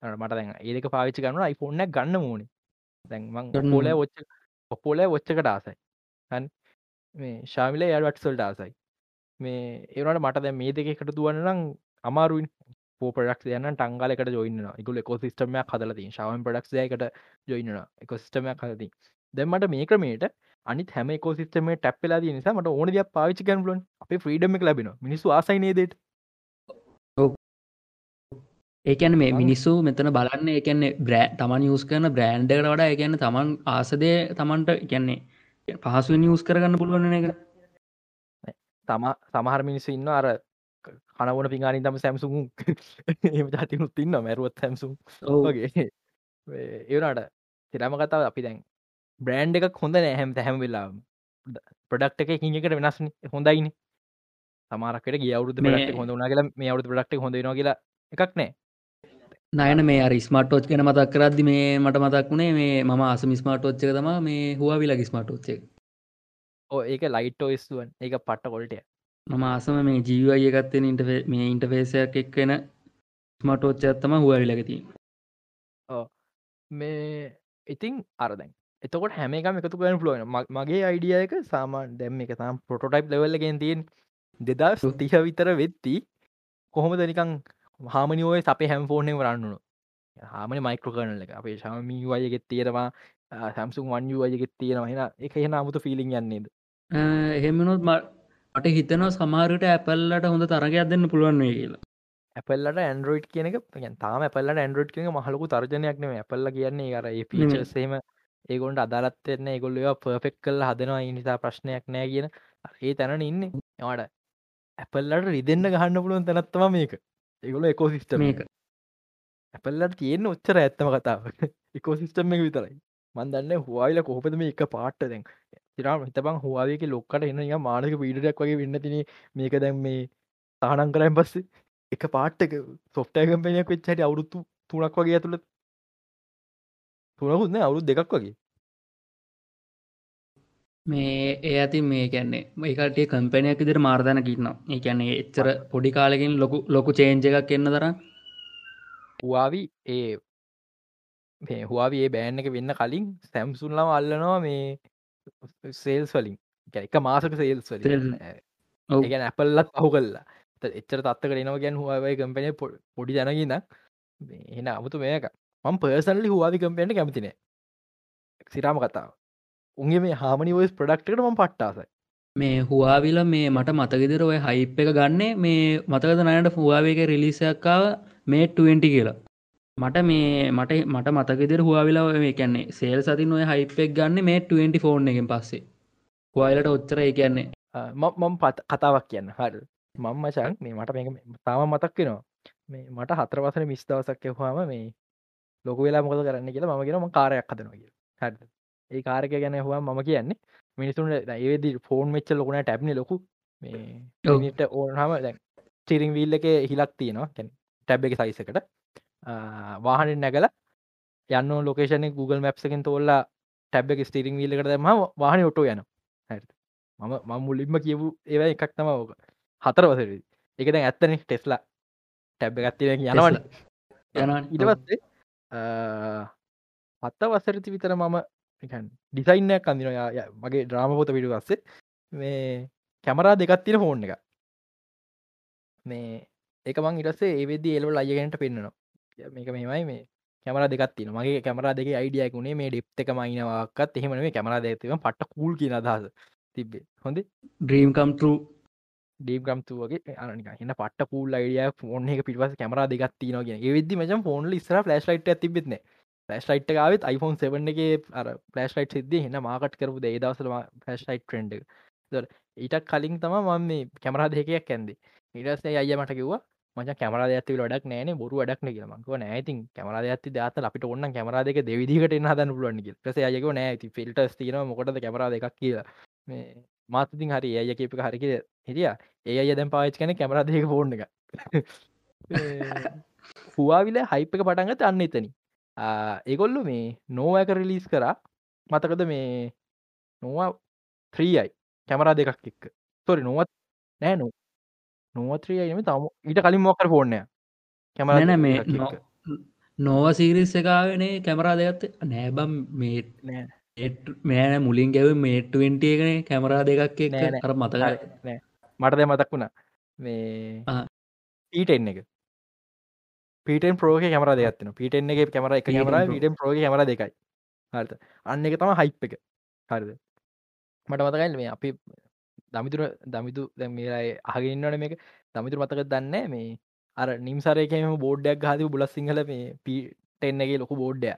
මට දැන් ඒක පාවිච්චි කරන iPhoneෆෝර්න ගන්න මූුණ දැන්මං පොල ොච්ච ඔපොල ොච්චකට ආසයි. හන් මේ ශාමිල එයවට්සල්ට ආසයි. මේ ඒවට මට දැ මේ දෙක එකට දුවන්නනම් අමාරුවන් පෝපඩක් යන්න ටංගලකට ජොයින්න එකු එකෝ සිස්ටමයක් හදලති ශවන් පඩක්ෂයකට ජොයින්න එක සිස්ටමයක් හදති දැමට මේ ක්‍රමේට අනි හැම කෝ සිස්ටම ටැප්ලා ති නිසාමට ඕන දයක් පාවිචිකන් ලන් අප ්‍රීඩම ලබෙන මිනිස්සු ආසයිනේදට ඒකැන මේ මිනිස්සු මෙතන බලන්න එකන්නේ බ්‍රෑ තමන් යස් කරන බ්‍රෑන්්ඩකට වඩා එකන්න තමන් ආසදය තමන්ට කියන්නේ පහසුවෙන් යස් කරගන්න පුළුවන එක. තම සමහර මිනිස්සු ඉන්න අර කනවන පිඟානි තම සැම්සුම් එම ජතිනුත් තින්න මැරුවත් සැම්සුම් වගේ. ඒවනට තිරම කතාව අපි දැන් බ්‍රෑන්් එකක් හොඳ නෑ හැම හැම වෙලා ප්‍රඩක්් එක හිකට වෙනස්න හොඳයින. සමාරකට ගියවුද ට හොඳ නා කියලා මේ අවුදු ප්‍රඩක්් හොඳ න කියලා එකක් නෑ. නයන මේ අර ස්මටෝච් කෙන මතක් කරද්දි මේ මට මතක් වුණේ මේ ම අසම ස්මටෝච්චක තම මේ හවාවි ලග ස්මටෝච්චක් ඕ ඒක ලයිටෝ ස්තුවන් ඒක පට්ට කොල්ටය මම ආසම මේ ජීවය එකත්තෙන ඉට මේ ඉන්ටෆේසයක් එක්වෙන ස්මටෝච්ච ඇත්තම හවාවි ලගති මේ ඉතිං අරදැන් එතකොට හැම එකම එකතු කරන පුලුවන් මගේ අයිඩියයක සාමාන් දැම් එක තම් පොටෝටයිප් ලෙවල්ලගෙන් තියෙන් දෙදා සුතිහ විතර වෙත්ති කොහොම දනිකං හාමනිෝය අපේ හැම් ෆෝර්නෙ වරන්නුණු හාමන මයිකෝ කරනල එක. අපේ ශමී වයගෙත් තියෙනවා සැම්සුම් වන්යු අයගෙත් තියෙනවා. හෙන එක හෙන අමුතු ෆිලිින් යන්නේද එහෙමනොත් මට හිතනවා සමාරට ඇපල්ලට හොඳ තරගයක් දෙන්න පුළුවන් වේ කියලා. ඇපල්ලට ඇන්ඩරෝයිඩ් කියනක තාම ඇපල්ලට ඇන්ඩරෝඩ් කියන මහලකු තර්ජනයක් නෙම ඇපල්ල කියන්නේ අර පිචසේම ඒගොන්ට අදාලත්වෙන්න ඒගොල්ල පර්ෆෙක් කල් හදනවා නිසා ප්‍රශ්නයක් නෑ කියන ඒ තැනන ඉන්න. එවාට ඇපල්ලට රිදෙන්න්න ගහන්න පුළුවන් තැනත්තම මේක. ඒගොල එකෝසිිස්ටම මේක. ඇපල්ලට තියෙන ඔච්චර ඇත්තම කතාව එකෝසිිස්ටම් එක විතරයි. මන්දන්න හවායිල කොහොපද මේ එක පාට්ට දැන් තිරම් හිතබං හවාවක ලොක්කට එන්න මානක පීඩක් වගේ වෙන්න තින මේක දැම් මේ තානන් කරයින් පස්සේ එක පාට්ටක සොෆ්ටය කම්පනයක් වෙච්චට අවුරුත්තු තුනක් වගේ ඇතුළ තුනකුත්න අවුරුත් දෙකක් වගේ. මේ ඒ ඇති මේ කැන්නේ ඒකට කම්පනයක් ඉදිර මාර්ධන කින්න ඒ කියන්නේ එච්චර පොඩි කාලකින් ලොකු ලොකු චේන්ජ එකක් එන්න දර හවාවි ඒ මේ හවාවි ඒ බෑන් එක වෙන්න කලින් සැම්සුන්ලම අල්ලනවා මේ සේල්ස් වලින්. එක මාසක සේල්ස් වලින්. ගැන ඇපල්ලත් අහු කල්ලා එච්චර තත්ක එනවා ගැන් හවාවයි කම්පනය පොඩි ජනගන්න එන අමුතු මේක. මං පර්සන්ලි හවාවි කම්පෙන්ට කැමතින සිරාම කතාව. උන්ගේ මේ හාමනි වස් ප්‍රඩක්ටකට ම පට්ටාසයි. මේ හවාවිල මේ මට මතගෙදර ඔය හයිප් එක ගන්නේ මේ මතකද නයට හවාවේක රිලිසක්කාව මේ 20 කියලා මට මේ මට මට මතකෙදර හවාවිලා මේ කැන්නේ සේල් සතින් ඔය හයිපෙක් ගන්න මේ 20 ෆෝන් එකෙන් පස්සේ. හවායිලට ඔච්චර ඒ කියන්නේ. මම පත් කතාවක් කියන්න. හර. මංමචන් මේ මට මේ තාම මතක් වෙනවා. මේ මට හතර වසන මිස් දවසක් එහවාම මේ ලොක වෙලා මොකද කරන්න කියලා ම ගෙනම කාරයක් හදනවා කිය හ ඒ කාරක ගැන හවා මම කියන්නේ මිනිසුන් ඒදි ෆෝන් මෙච්ච ලොකුණ ටැබ්න ලොකු මේ නිට ඕනහම දැන් චිරිං වීල්ල එක හිලක් තියෙනවා. ටැබ් එක සයිසකට වාහනින් නැගල යන්න ලොකේෂන Google මැප්සකින් තෝල්ලා ටැබ් එක ස්ටිරිං වීල්ලකට දම වාහන ඔටෝ යන මම මම මුලින්ම කියපු ඒව එකක් තම ඕක. හතර වසර එක දැන් ඇත්තන ටෙස්ලා ටැබ් ගත්තින යනවන. ඉටවස්සේ පත්ත වසරති විතර මම ඩිසයින්නයක් අඳන මගේ ඩ්‍රාමපොත පිටු වස්සේ මේ කැමරා දෙකත්තින ෆෝන් එක මේ එක මං ඉටසේ ඒවෙදදි එලවල් අයගෙනට පෙන්න්නනවා මේක මෙමයි මේ කැමර දෙකත්තින මගේ කැමර දෙක අයිඩියකුණේ මේ ඩෙප් එක මයිනවාකත් එහෙමන මේ කැමර දෙතිව පට කූල් කියන අදහස තිබේ හොඳ? ඩ්‍රීම්කම්ටරු ඩීම්ගම්තු වගේ. අනික හන්න පට පූල් අයිඩිය ෆෝන් එක පිටවස කැමර දෙගත්තින ගෙන වෙදදි මචම් ෆෝන් ඉස්ර ෆලස් ලයිට තිබෙත්න ෆලස් ලයිට් ාවත් iPhone 7 එක පලස් ලයිට් සිද හන්න මාකට කරපු ඒදවසල ෆස් ලයිට් ට්‍රෙන්ඩ් ඊටක් කලින් තම මම කැමරා දෙකයක් ඇන්දේ ඉටස්සේ අය මට කිව්වා මච කැමර ඇති ඩක් නෑන බොරු ඩක් කියලමක නෑති කැමර ඇති දත අපිට ඔන්න කැමර දෙක දෙවිදිකට හදන්න පුලුවන් ස යක නෑ ති ෆිල්ට තින මොකට කැමර දෙකක් කියලා. මේ මාතතින් හරි ඒ කියපක හරික හිටිය. ඒ අය දැන් පාච් කන කැමර දෙක ෆෝන් එක හවාවිල හයිප එක පටන්ගත අන්න එතනි ඒගොල්ලු මේ නෝවක රිලිස් කරා. මතකද මේ නොවා ත්‍රීයි කැමරා දෙකක් එක්ක. තොරි නොවත් නෑ නු නොවත්‍රියම තම ඊට කලින් මොකර ෆෝර්නය කැමරන මේ නොව සීරිස් එකාවනේ කැමරා දෙගත්ත නෑබම් මේ නෑ. මෑන මුලින් ගැව මේට්ටුවෙන්ට එකන කැමරා දෙකක් අර මතක මට දැ මතක් වුණා. මේ ඊටෙන් එක. පිටෙන් ප්‍රෝග කැමර දෙයක්ත්න පිටෙන් එක කැමර එක කැමර පිටෙන් ප්‍රෝග කැමර දෙකයි. හරත අන්න එක තම හයිප් එක. හරිද? මට මතකයිල් මේ අපි දමිතුර දමිතු දැමේරයි අහගන්නවන මේක. දමිතුර මතක දන්න මේ අර නිම්සරයකම බෝඩ්ඩයක් හද බුලස් සිංහල මේ පිටෙන්නගේ ලොකු බෝඩ්ඩය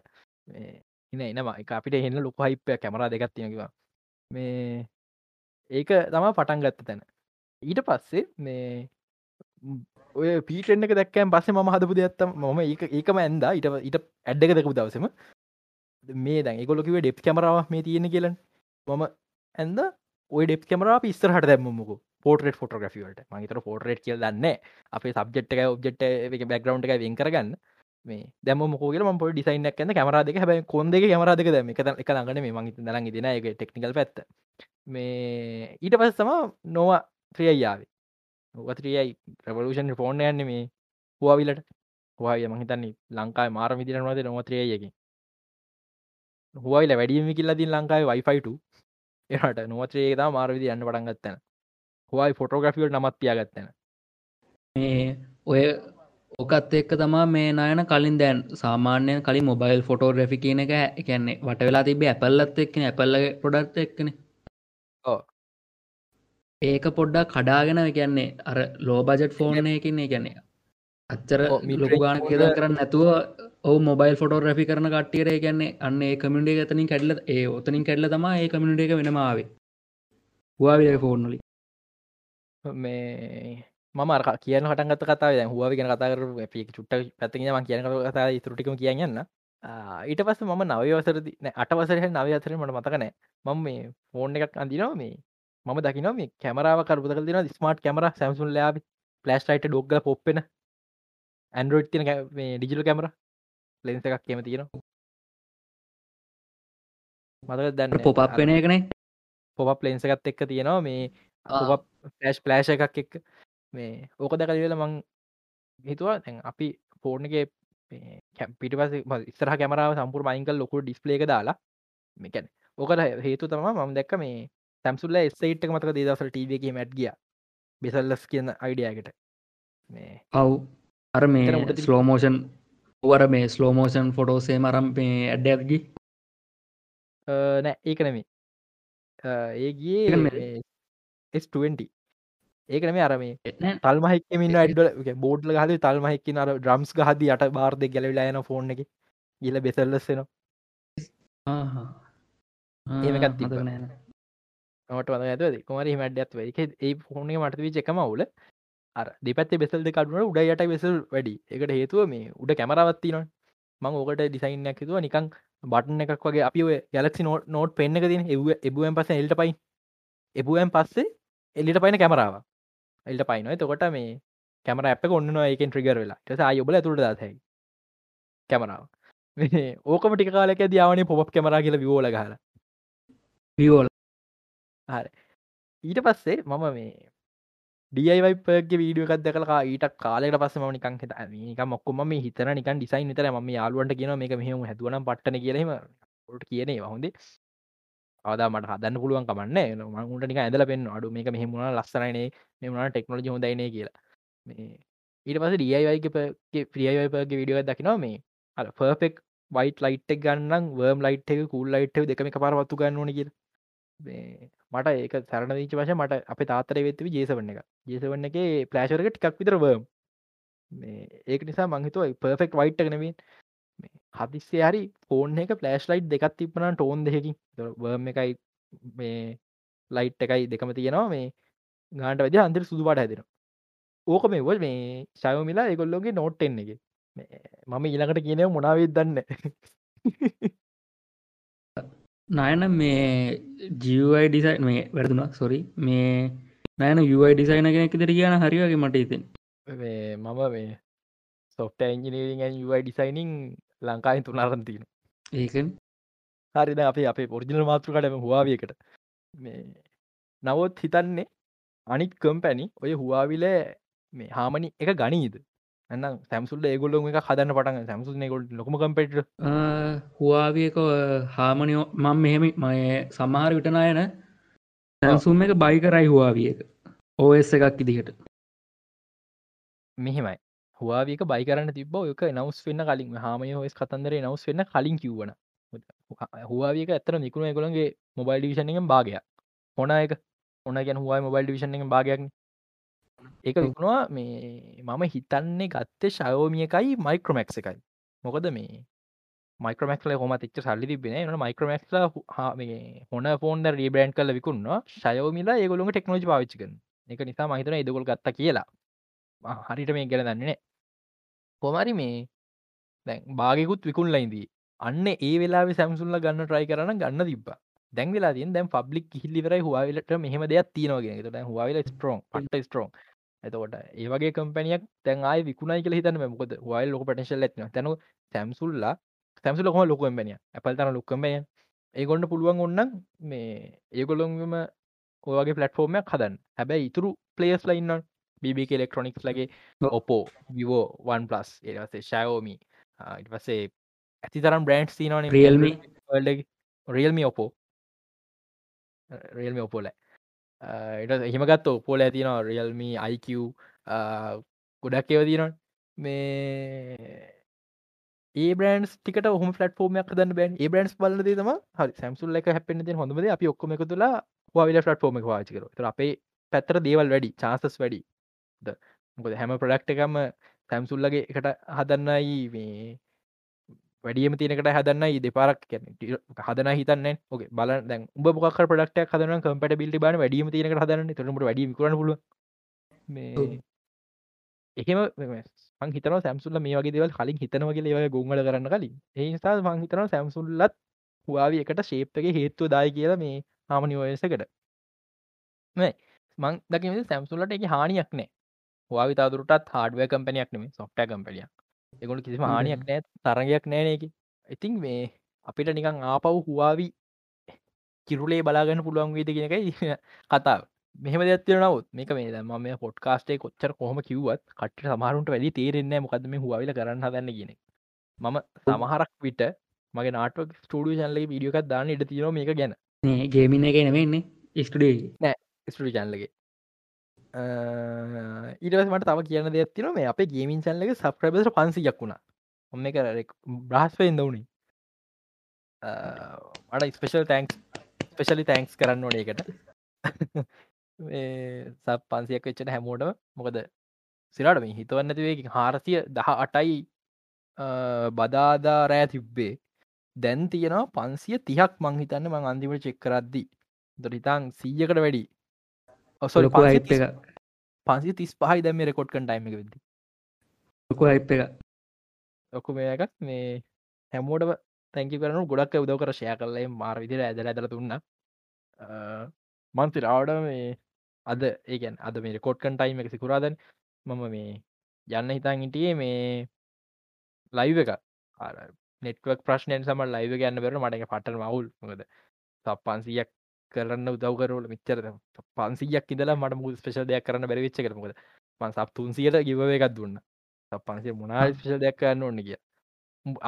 එන එනම එක අපිට එන්න ලොක හිප්පය කැමර දෙකත් තියෙනකිවා මේ ඒක තම පටන් ගත්ත තැන. ඊට පස්සේ මේ ඔය පීටෙන්න්න එක දැක්කෑම් පස්සේ ම හදපු දෙයක්ත්තම මම ඒක ඒකම ඇන්ද. ඊට ඊට ඇඩ්ඩක දෙකපු දවසම. මේ දැන් ගොලොකිව ඩෙප් කැමරාව මේ තියෙන කියලන්. මම ඇන්ද ඔය ඩෙප් කමර පිස්සර හට දැම්මක පෝටරට ෆොටෝග්‍රියට මහිතර පෝටරේට් කියල් දන්න අපේ සබ්ෙට් එක ඔබ්ෙට් එක බැග්‍රවන්් එක වෙන් කරගන්න. මේ දැම මොකෝගල ම පො ඩිසයිනක් න්න කමර දෙක හැබයි කොන්දෙ කමර දෙක දැම එක එක ළඟන මේ මං දරන් දෙන එක ටෙක්නිකල් පැත්ත. මේ ඊට පස් තම නොවා ත්‍රියයාවේ නොවත්‍රියයි ප්‍රවලූෂන් ෆෝර්න යන්න මේ හවාවිලට හවාය මහිතන්නේ ලංකායි මාර විදිරනවද නොවත්‍රියයකින් හුවයිල වැඩියම කිල්ලදින් ලංකායි වයිෆයිට එහට නොවත්‍රේ තා මාරවිදි යන්න පටන්ගත්තන හුවයි ෆොටෝග්‍රෆියට නමත් තියාගත්තන මේ ඔය ඕකත් එක්ක තමා මේ නායන කලින් දැන් සාමාන්‍යය කලින් මොබයිල් ෆොටෝග්‍රෆි කියන එක එකන්නේ වට වෙලා තිබේ ඇපල්ලත් එක්න ඇපල්ල පොඩත් එක්කන. ඒක පොඩ්ඩක් කඩාගෙන කියන්නේ අර ලෝ බජට් ෆෝර්න එකන්නේ ගැන්නේ අච්චර මිලොකු ගාන කියද කරන්න නැතුව ඔව මොබයිල් ෆොටෝ රැෆි කරන කට්ටියර කියන්නේ අන්න ඒ කමිටේ ගතනින් කැඩල ඒ ඔතනින් කැඩල තම ඒ කමිට එක වෙනමාවේ හවාවිය ෆෝර්නලි මේ මම අර කියන හටගත කතා හුව ගෙන කතාර චුට්ට පැත්තිෙන ම කියන කතා තුරටිකම කියන්න ඊට පස්ස මම නවවසරදි අටවසර නව අතර මට මතකනෑ මම මේ ෆෝන් එකක් අඳනවා මේ මම දකින මේ කැමරාව කරපුත කල ස්මාර්ට් කැමර සැම්සුන් ලාබ පලස්් යිට ඩොග්ග පොප්පෙන ඇන්ඩරෝඩ් තින මේ ඩිජිල් කැමර ලෙන්ස එකක් කියම තියෙන මතක දැන්න පොපක් වෙන එකනේ. පොප ලෙන්ස එකත් එක්ක තියෙනවා. මේ පලෑශ් ප්ලෑශ එකක් එක්ක. මේ ඕක දැකලවෙල මං හිතුවා තැන් අපි ෆෝර්ණගේ පිට පස ඉස්සර කැමරාව සම්පුර මයින්කල් ලොකු ඩිස්පලේක දාලා මේකැන ඕකට හේතු තම ම දැක්ක මේ සැම්සුල්ල එස්සයිට් මතක දේදසල් ටීවගේ මැට් ගිය. බෙසල්ලස් කියන අයිඩියකට මේ ඔව් අර මේ ස්ලෝමෝෂන් වර මේ ස්ලෝමෝෂන් ෆොටෝසේ මරම් මේ ඇඩ ඇත්ගි නෑ ඒක නෙමේ ඒගේ S20 ඒක නෙමේ අර මේ තල්මහික්කමින් අඩ බෝඩ්ල හද තල්මහික්ක අර ඩ්‍රම්ස් හද යට බාර්ධ ගැලවිලා යන ෆෝන් එක. ගිල බෙසල්ලස්සෙන ඒකත් තිබනෑ නොට වද ඇද කොමර මට ඇත්ව ඒ ෆෝන මට විච එකම වුල අර දෙපත් බෙසල් කටුන උඩයට බෙසල් වැඩි. එකට හේතුව මේ උඩ කැමරවත්ති නො මං ඕකට ඩිසයින්යක් තුව නිකං බටන එකක් වගේ අපි ඔය ගැලක්සි නෝට් නෝට් පෙන්න්න තින එව එබුවෙන් පස එල්ට පයි එබුවෙන් පස්සේ එල්ලිට පයින කැමරාව එල්ට පයිනොයි තොකොට මේ කැමර අප ඔන්න එකෙන් ට්‍රිගර් වෙලා. ටස අයොබල තුට දසයි කැමරාව. ඕකම ටික කාලක දයාවනේ පොප් කැමරා කියල විවෝල ගහලා. විවෝල හර. ඊට පස්සේ මම මේ ඩයිවයිපගේ වීඩියකක් දකලා ඊට කාලට පස ම නිකන් හිත නික මොක්කොම මේ හිතන නිකන් ඩිසයින් තර ම යාලුවට කියන මේක මෙහම හැදුවන පට්න කියලීම ට කියනේ හොඳේ. ආදා මට හදන්න පුළුවන් කමන්න මට නික ඇදල පෙන් අඩු මේක මෙහමුණ ලස්සනනේ මෙමුණ ටෙක්නෝජි හොදයින කියලා. මේ ඊට පස ඩයිවයිගේ ප්‍රියයිපගේ විඩියෝ දකිනවා. මේ අ පර්ෆෙක් වයිට ලයිට් ගන්න වර්ම් ලයිට් එක කූල් ලයිට් දෙකම පරවත්තු ගන්න ඕන කියලා. මට ඒක සරණ දීච වශ මට අප තාතර වෙත්ව ජේසවන්න එක ජේසවන්න එක පලෑශරක ටිකක් විතරවම් ඒක නිසා මංහිතුව පර්ෆෙක්් වයිට් නෙවෙන් හදිස්සේ හරි ෆෝන් එක පලෑශ් ලයිට් දෙකත් තිපන ටෝන් දෙකින් වර්ම එකයි මේ ලයිට් එකයි දෙකම තියෙනවා. මේ ගාන්ට වැද අන්දර සුදු පාට හැදෙන ඕක මේ වල් මේ ශයමිලා එකොල්ලෝගේ නෝට්ටෙන් එක. මම ඊළඟට කියනව මොනාවත් දන්න. නයන මේ ජයි ඩිසයින් මේ වැරදුනක් සොරි මේ නෑන යුයි ඩිසයින කෙනෙක් දෙර කියන හරිවගේ මට ඉතින් මම මේ සොෆ්ට එන්ජිනීරිං යයි ඩිසයිනිං ලංකායින් තුනාරන්තින ඒකන්. හරිද අපේ අපේ පොරිජිනල් මාතෘකටම හවාවියකට මේ නවොත් හිතන්නේ අනික් කම්පැනි ඔය හවාවිල මේ හාමනි එක ගනීද එන්න සැම්සුල්ල ඒගොල්ලොම එක හදන්න පටන් සැම්සුල් ගොල් ලොකම කම්පෙට හවාවියක හාමනියෝ මං මෙහෙම මය සමහර විටනායන සැම්සුම් එක බයි කරයි හවාවියක ඕස් එකක් ඉදිහට. මෙහෙමයි. හවාවික බයි කරන්න තිබ එක නවස් වෙන්න කලින්. හාමය හොස් කතන්දර නවස් වෙන්න කලින් කිව්වන හවාවික ඇතර නිකුණ ගොළන්ගේ මොබයිල් ඩිවිෂන්ගෙන් භාගයක්. හොන එක? ඔන්න ගැන හවායි මොබයිල් ඩිවිෂන් භාගයක් ඒක විකුණවා මේ මම හිතන්නේ ගත්තේ ශයෝමිය එකයි මයික්‍රමක්ස් එකයි. මොකද මේ මයික්‍රමක්ල හොම තිච්ච සල්ලි තිබෙන න. මයික්‍රමක්ල හොන ෆෝන්ද රීබ්‍රන්් කල විකුන්න ශයෝමිලා ඒගොලුම ටෙක්නෝජි පාවිච්චිකන එක නිසා මහිතන ඉදකොල් ගත්ත කියලා. හරිට මේ ගැල දන්නේනේ කොමරි මේ දැන් බාගකුත් විකුල්ලයින්දී අන්න ඒ වෙලා සැම්සුල්ල ගන්න ට්‍රයි කරන ගන්න තිබ්බා. දැන්වෙලා තින් දැන් පබ්ලික් හිල්ලිවරයි හවාවිලට මෙහම දෙයක් තියනවගෙන හවාවිල ස්ට්‍රෝන් පට ස්ට්‍රෝන් එතකොට ඒවගේ කම්පැනියක් තැන් ආය විකුණයි කියල හිතන මොකද වයිල් ලොක පටශල් ඇත්න තැනු සැම්සුල්ලා සැම්සු ලොකම ලොකම්පැනිය ඇපල් තන ලොක්කම්පය ඒගොන්න පුළුවන් ඔන්න මේ ඒගොලොන්ම ඔගේ පලටෆෝර්මයක් හදන් හැබැයි ඉතුරු පලේස් ලයින්න බිබි එලෙක්ට්‍රොනික්ස් ලගේ ඔපෝ විවෝ වන් පලස් ඒවසේ ශයෝමි ඉටවසේ ඇති තරම් බ්‍රන්ඩ් තිනවන රියල්මි රියල්මි ඔපෝ රියල්මි ඔපෝල එට එහෙමගත් ඔපෝල ඇතින රියල්මි අයික ගොඩක් ඒව තිනවා මේ ඒ බ්‍රන්ස් ටිකට හම ට ෝමයක් දන්න බැන්. ඒ බ්‍රන්ස් බලද තම හරි සැම්සුල් එක හැපෙන හොඳද අපි ඔක්කොම එක තුලා වාවිල ට ෝම වාචකර ත අපේ පැත්තර දේවල් වැඩි චාසස් වැඩි. මොකද හැම ප්‍රඩක්් එකම සැම්සුල්ලගේ එකට හදන්නයි මේ වැඩියම තිනකට හදන්න දෙපාරක් හදන හිතන්න. ක බල දැ උබ මොක් පඩක්ට හදන කම්පට බිල්ි බන වැඩියම තිනක හදන්න තුරට වැඩි කරන පුල එහෙම හිතන සැම්සුල්ල මේ වගේ දෙවල් කලින් හිතනවගේ ඒවගේ ගොංගල කරන්න කලින්. ඒ නිසා මං හිතන සැම්සුල්ලත් හවාවි එකට ශේප්ගේ හේත්තු දායි කියලා මේ හාමනිවයසකට මං දකි සැම්සුල්ලට එක හානියක් නෑ. හවාවි තදුරටත් හාඩුව කම්පනයක් නෙම සොෆ්ට කම්පනියක් එගොට කිසිම හානියක් නෑ තරගයක් නෑනක ඉතින් මේ අපිට නිකං ආපව් හවාවි කිරුලේ බලාගන්න පුළුවන් වේද කියෙනකයි කතාව. මෙහම දෙත්වර නවත් මේක මේ දම මේ පොට්කාස්ටේ කොච්චර කොහම කිව්වත් කට සමහරුන්ට වැඩි තේරෙන්නේ මොකදම හවාවිල කරන්න හදන්න කියෙන මම සමහරක් විට මගේ නාටක් ස්ටඩිය චන්ලගේ විඩියෝකක් දාන්න ඉට තියන මේක ගැන. ගේමින එක නෙවෙන්නේ ස්ටඩිය නෑ ස්ටඩි චන්ලගේ ඊටස් මට තම කියන දෙයක් තින මේ අපේ ගේමින් චල්ලක සප්‍රබස පන්සියක් වුණා. ඔන්න එක බ්‍රහස්පයෙන් දවුණේ මට ස්පේෂල් තැන්ක්ස් ස්පෙශලි තැන්ක්ස් කරන්න ඕන එකට සබ පන්සියක් වෙච්චට හැමෝටම. මොකද සිරට මේ හිතවන්න තිවේ හාරසිය දහ අටයි බදාදා රෑ තිබ්බේ. දැන් තියෙනවා පන්සිය තිහක් මංහිතන්න මං අන්තිමට චෙක් කරද්දි. දොරිතං සීයකට වැඩි ඔසල් පන්සි තිස් පහයි දැම රෙකොඩ් කන් ටයිම එක වෙද ලොකු අයිප් එක ලොකු මේ එකක්. මේ හැමෝට තැංකි කරනු ගොඩක් උදව කර ෂය කරලේ මාර විදිර ඇදල ඇදල තුන්න මන්තිරාවට මේ අද ඒකන් අද මේ කොට්කන් ටයිම එක සිකුරාදන් මම මේ යන්න හිතන් හිටියේ මේ ලයිව එක. නෙටවක් ප්‍රශ්නයෙන් සම ලයිව ගන්න බර මට පටන මවුල් මොකද සප්පන්සියක් කරන්න උදව් කරල මිච්චර පන්සියක් ඉදලා මට මුල් ස්පේෂල් දෙයක් කරන්න බැරිවිච්ච කරමකද පන් සප් තුන්සියට ගිව එකක් දුන්න. පන්සේ මුණනා ස්පේෂල් දෙයක් කරන්න ඕන්න කිය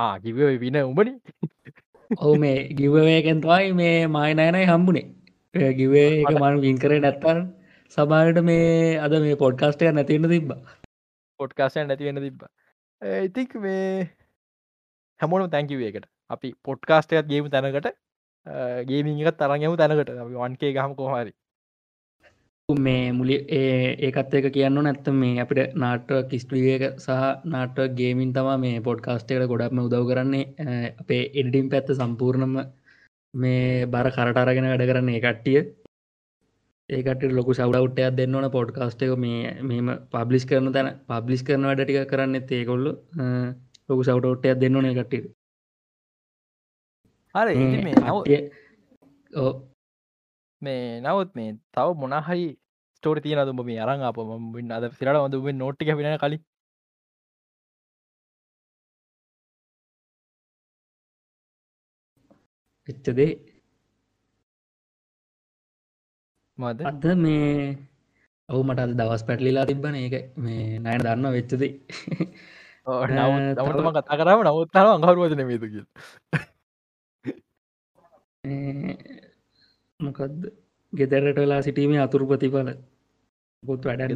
ආ කිව වින උඹනි. ඔව මේ ගිවවයකෙන් තුවයි මේ මයිනයනයි හම්බුණේ ගිවේ එක මන වින් කරේ නැත්තන් සබාට මේ අද මේ පොඩ්කාස්ටය නැතින්න තිබ්බ. පොඩ්කාස්ටය නැතිවෙන්න තිබ්බ. ඉතික් මේ හැමෝනු තැංකිවේකට අපි පොඩ්කාස්ටයත් ගේම තැනකට ගේමික තරගම තැනකට. වන්කේ ගහම කොහරි මේ මුලි ඒකත් එක කියන්න නැත්ත මේ අපිට නාට්ට කිස්ට්‍රියක සහ නාට්ට ගේමින් තමා මේ පොඩ්කාස්ටේකට ගොඩක්ම උදව් කරන්නේ අපේ එඩිම් පැත්ත සම්පූර්ණම මේ බර කරටරගෙන වැඩ කරන්නේ කට්ටිය. ඒකට ලොකු සවඩවට්ටයක් දෙන්න ඕන. පොඩ්කාස්ට එක මේ මෙම පබ්ලිස් කරන තැන පබ්ලිස් කරන වැඩ ටික කරන්න ඒකොල්ල ලොකු සවටෝට්ටයක් දෙන්න ඕන කට්ටිය හරි මේ නව මේ නවත් මේ තව මොනහරි ස්ටෝර තියන දුම මේ අරං අප ම අද සිරට වඳ නොට්ටි පිෙන කලින්. එච්චදේ මද අද මේ ඔවු මට අද දවස් පැටලිලා තිබන ඒක මේ නයන දන්න වෙච්චදී නවතම කතා කරම නවත්තාව අඟහරුවචන මේතු කිය මොකක්ද ගෙදරට වෙලා සිටීමේ අතුරු ප්‍රතිඵල. පුත් වැඩ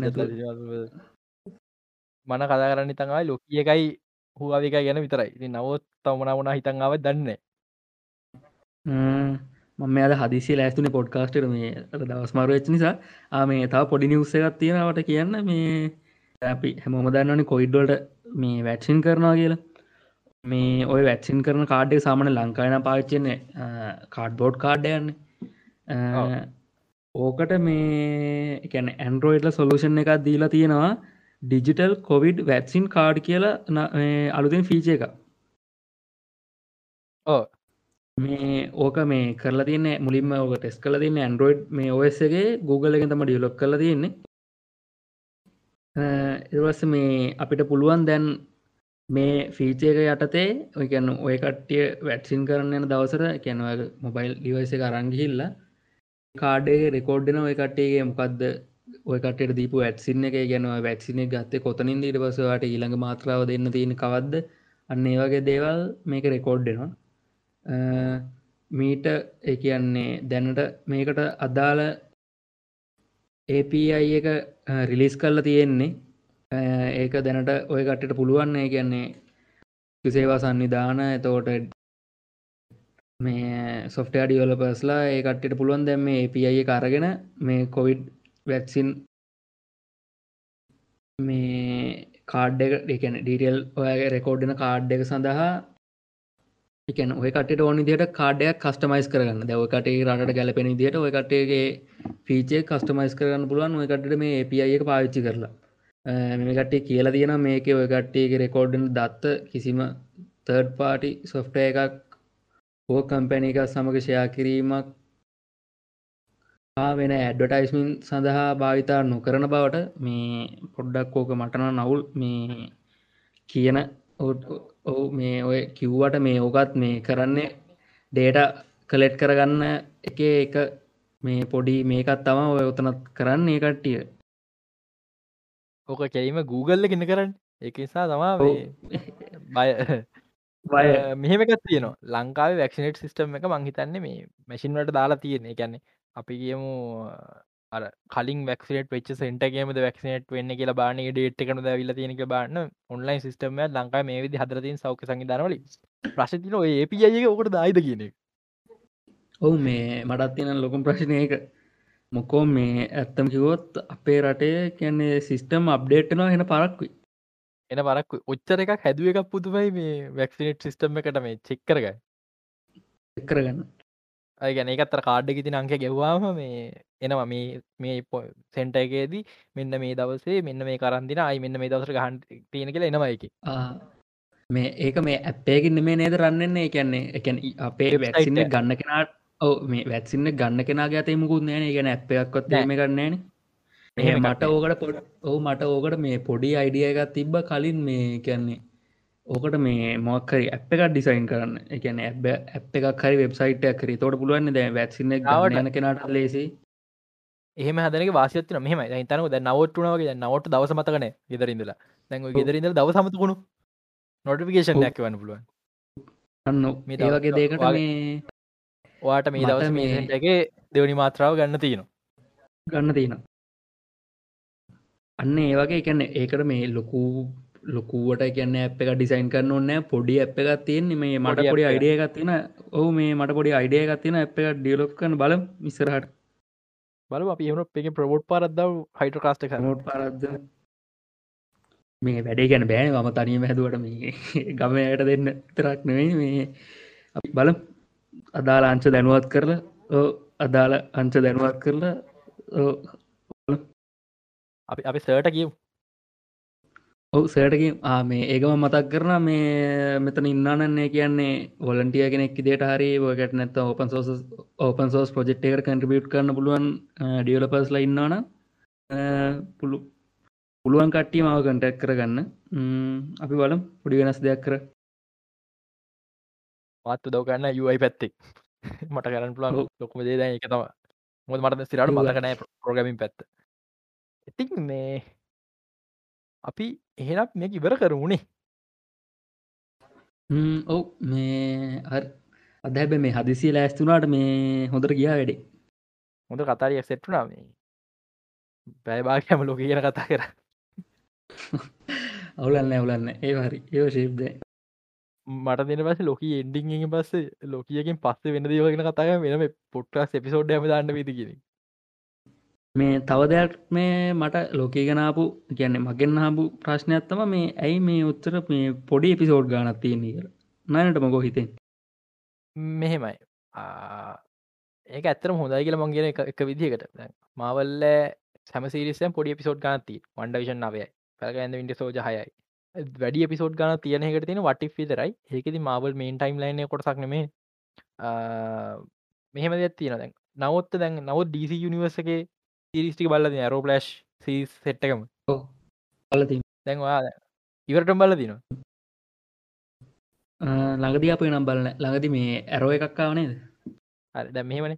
මන කතා කරන්න තඟයි ලොකිය එකයි හුවාවික ගැන විතරයි. ඉති නවත් තවමන වුණ හිතන්ාව දන්න මම අද හදිසි ලෑස්තුන පොඩ්කාස්ටර මේ දවස් මරුවච්ච නිසා. ආමේ තා පොඩි නිවස්ස එකත් තියෙනවට කියන්න මේ අපි හැමෝම දන්නවනි කොයිඩ්ඩොල්ට මේ වැට්සින් කරනවා කියලා මේ ඔය වැක්සින් කරන කාඩ්ඩ සාමන ලංකායන පාච්චයන්නේ කාඩ්බෝඩ් කාඩ්ඩයන්න ඕකට මේ එකැන ඇන්ඩරෝයිඩ්ල සොලූෂන් එකක් දීලා තියෙනවා ඩිජිටල් කොවිඩ් වැක්සින් කාඩ් කියලා අලුතින් ෆීච එක ඕ මේ ඕක මේ කරලා තියන්නේ මුලින්ම ඕක ටෙස් කල තින්න ඇන්ඩරෝයිඩ් මේ ඔස්ගේ Google එක තම ඩියලොක් කල තියෙන්නේ. එවස මේ අපිට පුළුවන් දැන් මේ ෆීචයක යටතේ ඔයකැන ඔය කට්ටිය වැටසින් කරන්න යන දවසර කැනව මොබයිල් ඩිවයිස කරංගිහිල්ල කාඩේ රෙකෝඩ්ඩන ඔය කට්ටේගේ මොකක්ද ඔයකට දීපු ඇත්සින්න එක ගැනව වැක්සිනේ ගත්තේ කොතනින් ඊට පසවාට ඊළඟ මාත්‍රාව දෙන්න තියෙන කවද්ද? අන්න ඒ වගේ දේවල් මේක රෙකෝඩ්ඩෙනවා මීට ඒ කියන්නේ දැනට මේකට අදාළ API එක රිලිස් කල්ල තියෙන්නේ. ඒක දැනට ඔය කටට පුළුවන්නේ කියන්නේ සේවා සංවිධාන එතෝට මේ සොෆ්ට ඩියවලපස්ලා ඒ කට්ට පුළුවන් දැම් මේ API කරගෙන මේ කොවිඩ් වැක්සින් මේ කාඩ් එක එකන ඩීටල් ඔයගේ රෙකෝඩ්න කාඩ් එක සඳහා එකන ඔය කට ඕනි දිට කාඩයක් කස්ටමයිස් කරන්න දැව කටේ රට ගැලපෙන දිට ඔය කටේගේ ෆීචේ කස්ටමයිස් කරන්න පුළුවන්. ඔය කටට මේ API එක පාවිච්චි කරලා. මේ කටේ කියලා තියෙන මේක ඔය කට්ටේගේ රෙකෝඩ්ඩන දත්ත කිසිම තර්ඩ් පාටි සොෆ්ට එකක් ඕ කම්පැන එක සමඟ ෂයා කිරීමක් වෙන ඇඩ්ඩටයිස්මින් සඳහා භාවිතා නොකරන බවට මේ පොඩ්ඩක් ඕක මටන නවුල්. මේ කියන ඔහු මේ ඔය කිව්වට මේ ඕකත් මේ කරන්නේ ඩේට කලෙට් කරගන්න එක එක මේ පොඩි මේකත් තම ඔය උතනත් කරන්න ඒ කට්ටිය. ඕක කැීම Google ගෙන කරන්න. එක නිසා තමා බය බය. මෙහෙම එකත් තියනවා. ලංකාව වැක්ෂනට සිිටම් එක මංහිතන්නේ මේ මැසින්වට දාලා තියෙන එකන්නේ අපි කියමු අර කලින් වැක්නට වෙච් සෙන්ටගේම වැක්නට වෙන්න කියලා බාන ඩේට් එකන විල්ල තියෙනක බාන්න. ඔන්ලයින් සිස්ටම ලංකා මේ විදි හදරතින් සෞඛ්‍ය සංවිධානවල ප්‍රශ්තින ඒ පියගේ ඔකට දායිද කියන ඔවු මේ මටත් තියෙන ලොකුම් ප්‍රශ්නයක මොකෝ මේ ඇත්තම කිවොත් අපේ රටේ කියන්නේ සිිස්ටම් අප්ඩේට්නවා හෙන පරක්වයි එන පරක් ඔච්චර එකක් හැදුව එකක් පුදුමයි මේ වැක්සිනට් සිිස්ටම් එකට මේ චෙක්කරගයි එක්කරගන්න ගැන එකත්තර කාඩ්ඩ ති අංක ගෙව්වාම මේ එනවා. මේ මේ සෙන්ට එකේදී මෙන්න මේ දවසේ මෙන්න මේ කරන්දින අයි මෙන්න මේ දවසර ගහන් තියෙන කියලා එනවා එක මේ ඒක මේ ඇප්පේකින්න මේ නේද රන්නන්නේ එකන්නේ එකැන අපේ වැක්සින්න ගන්න කෙනාට ඕ මේ වැත්සින්න ගන්න කෙනා ඇතේ මුකුත් නෑන ගැන ඇප්පයක්කොත් මේ කරන්නේන මට ඕකට පොඩ ඔහු මට ඕකට මේ පොඩි අයිඩිය එකත් තිබ්බ කලින් මේ කියන්නේ ඕකට මේ මොක්කරි ඇප් එකක් ඩිසයින් කරන්න. එකන ඇබ ඇප් එකක් හරි වෙබ්සයිට් කර තොට පුළුවන් දැ වැත්සින්න ගවටන කෙනට ලේසි එහම හදනක වාසයත්න මෙහම තනක ද නවට්ටුනාවගේ නවට දවස මතකන ගෙදරඉදලා දැන් ගෙදරඉද දව සමතකුණු නොටිෆිකේෂන් නැක් වන්න පුළුවන්. අන්න මේ වගේ දේකට වාට මේ දවස මේගේ දෙවනි මාත්‍රාව ගන්න තියෙනවා. ගන්න තියෙන අන්න ඒ වගේ එකන්න ඒකට මේ ලොකූ ලොකුවට කියන්න ඇ් එක ඩිසයින් කරන්න ඕන්න පොඩි ඇ් එකක් තියෙන්නේ. මේ මට පොඩි අයිඩිය එකක්. තියෙන ඔහු මේ මට පොඩි අයිඩිය එකක් තියෙන ඇ් එක ඩියලොක් කන බල මිස්සරහට බල අපි එම එක ප්‍රබෝට් පාරද්දාව හයිට කාස්ට කනෝට් පාරද්ද මේ වැඩේ ගැන බෑන. මම තනියම හැදුවට මේ ගමයට දෙන්න තරක් නෙවෙයි. මේ අපි බලම් අදාළ අංච දැනුවත් කරලා අදාළ අංච දැනුවත් කරලා අපි අපි සර්ට කියව් ඔව සෑටකින් මේ ඒකම මතක් කරන මේ මෙතන ඉන්නන්නේ කියන්නේ වොලන්ටිය කෙනෙක් දේට හරි ෝකට නැත open sauce open sauce project එක කන්ට්‍රිබියට් කරන්න පුළුවන් ඩියලපස්ල ඉන්නවන පුළු පුළුවන් කට්ටිය මාව කටැක් කරගන්න. අපි බලම් පුඩි වෙනස් දෙයක් කර පත්තු දවගන්න යුයි පැත්තෙක් මට කරන්න පුළන් ලොකුම දේ දැ එක තම මොද මට සිරට මතකනෑ ප්‍රගමින් පැත්ත. ඉතික් මේ අපි එහෙනත් මේක ඉවර කරුණේ ඔව්. මේ අදැබ මේ හදිසිය ලෑස්තුනාට මේ හොඳට ගියා වැඩේ. හොඳ කතාරිය සෙට්ටුනා මේ. පැයබාගම ලෝක කියන කතා කර. අවුලන්න ඇවුලන්න ඒ හරි. ඒ ශේප්ද මට දෙන පස ලොක එන්ඩිං පස්ස ලෝකියකින් පස්ස වෙන දවගෙන කතාය වෙනම පොට්ටස් එපිසෝඩ් ඇම දන්න විදි කියෙන මේ තව දෙයක් මේ මට ලෝකී ගෙනාපු කියන්නේ මගෙන් හාපු ප්‍රශ්නයක්ත්තම මේ ඇයි මේ උත්තර මේ පොඩි එපිසෝඩ් ගානත් තියෙන්නේ කර නයනට මගෝ හිතෙන් මෙහෙමයි. ඒක ඇත්තර හොඳයි කියල මංගෙන එක විදිහකට. මවල්ල සැමසිරිසම් පොඩි පිසෝඩ් ගනති වන්ඩවිෂන් නවයයි. පැල්ගන්න විට සෝජ හයයි වැඩි පිසෝඩ් ගන තියනකට තින වට විතරයි. ඒකෙති මවල් මේන් ටයිම් ලයින කොටසක් නෙමේ මෙහෙම දෙයක් තියෙන දැන්. නවත්ත දැන් නවත් ඩීසි යනිවර්සගේ සිරිස්ටික බල්ල ඇරෝ පලස්් සී සෙට්ටකම බලති දැන්වා ඉවරට බල දින ළඟදී අප නම් බලන ළඟදි මේ ඇරෝ එකක්කාවනේද දැ මෙමන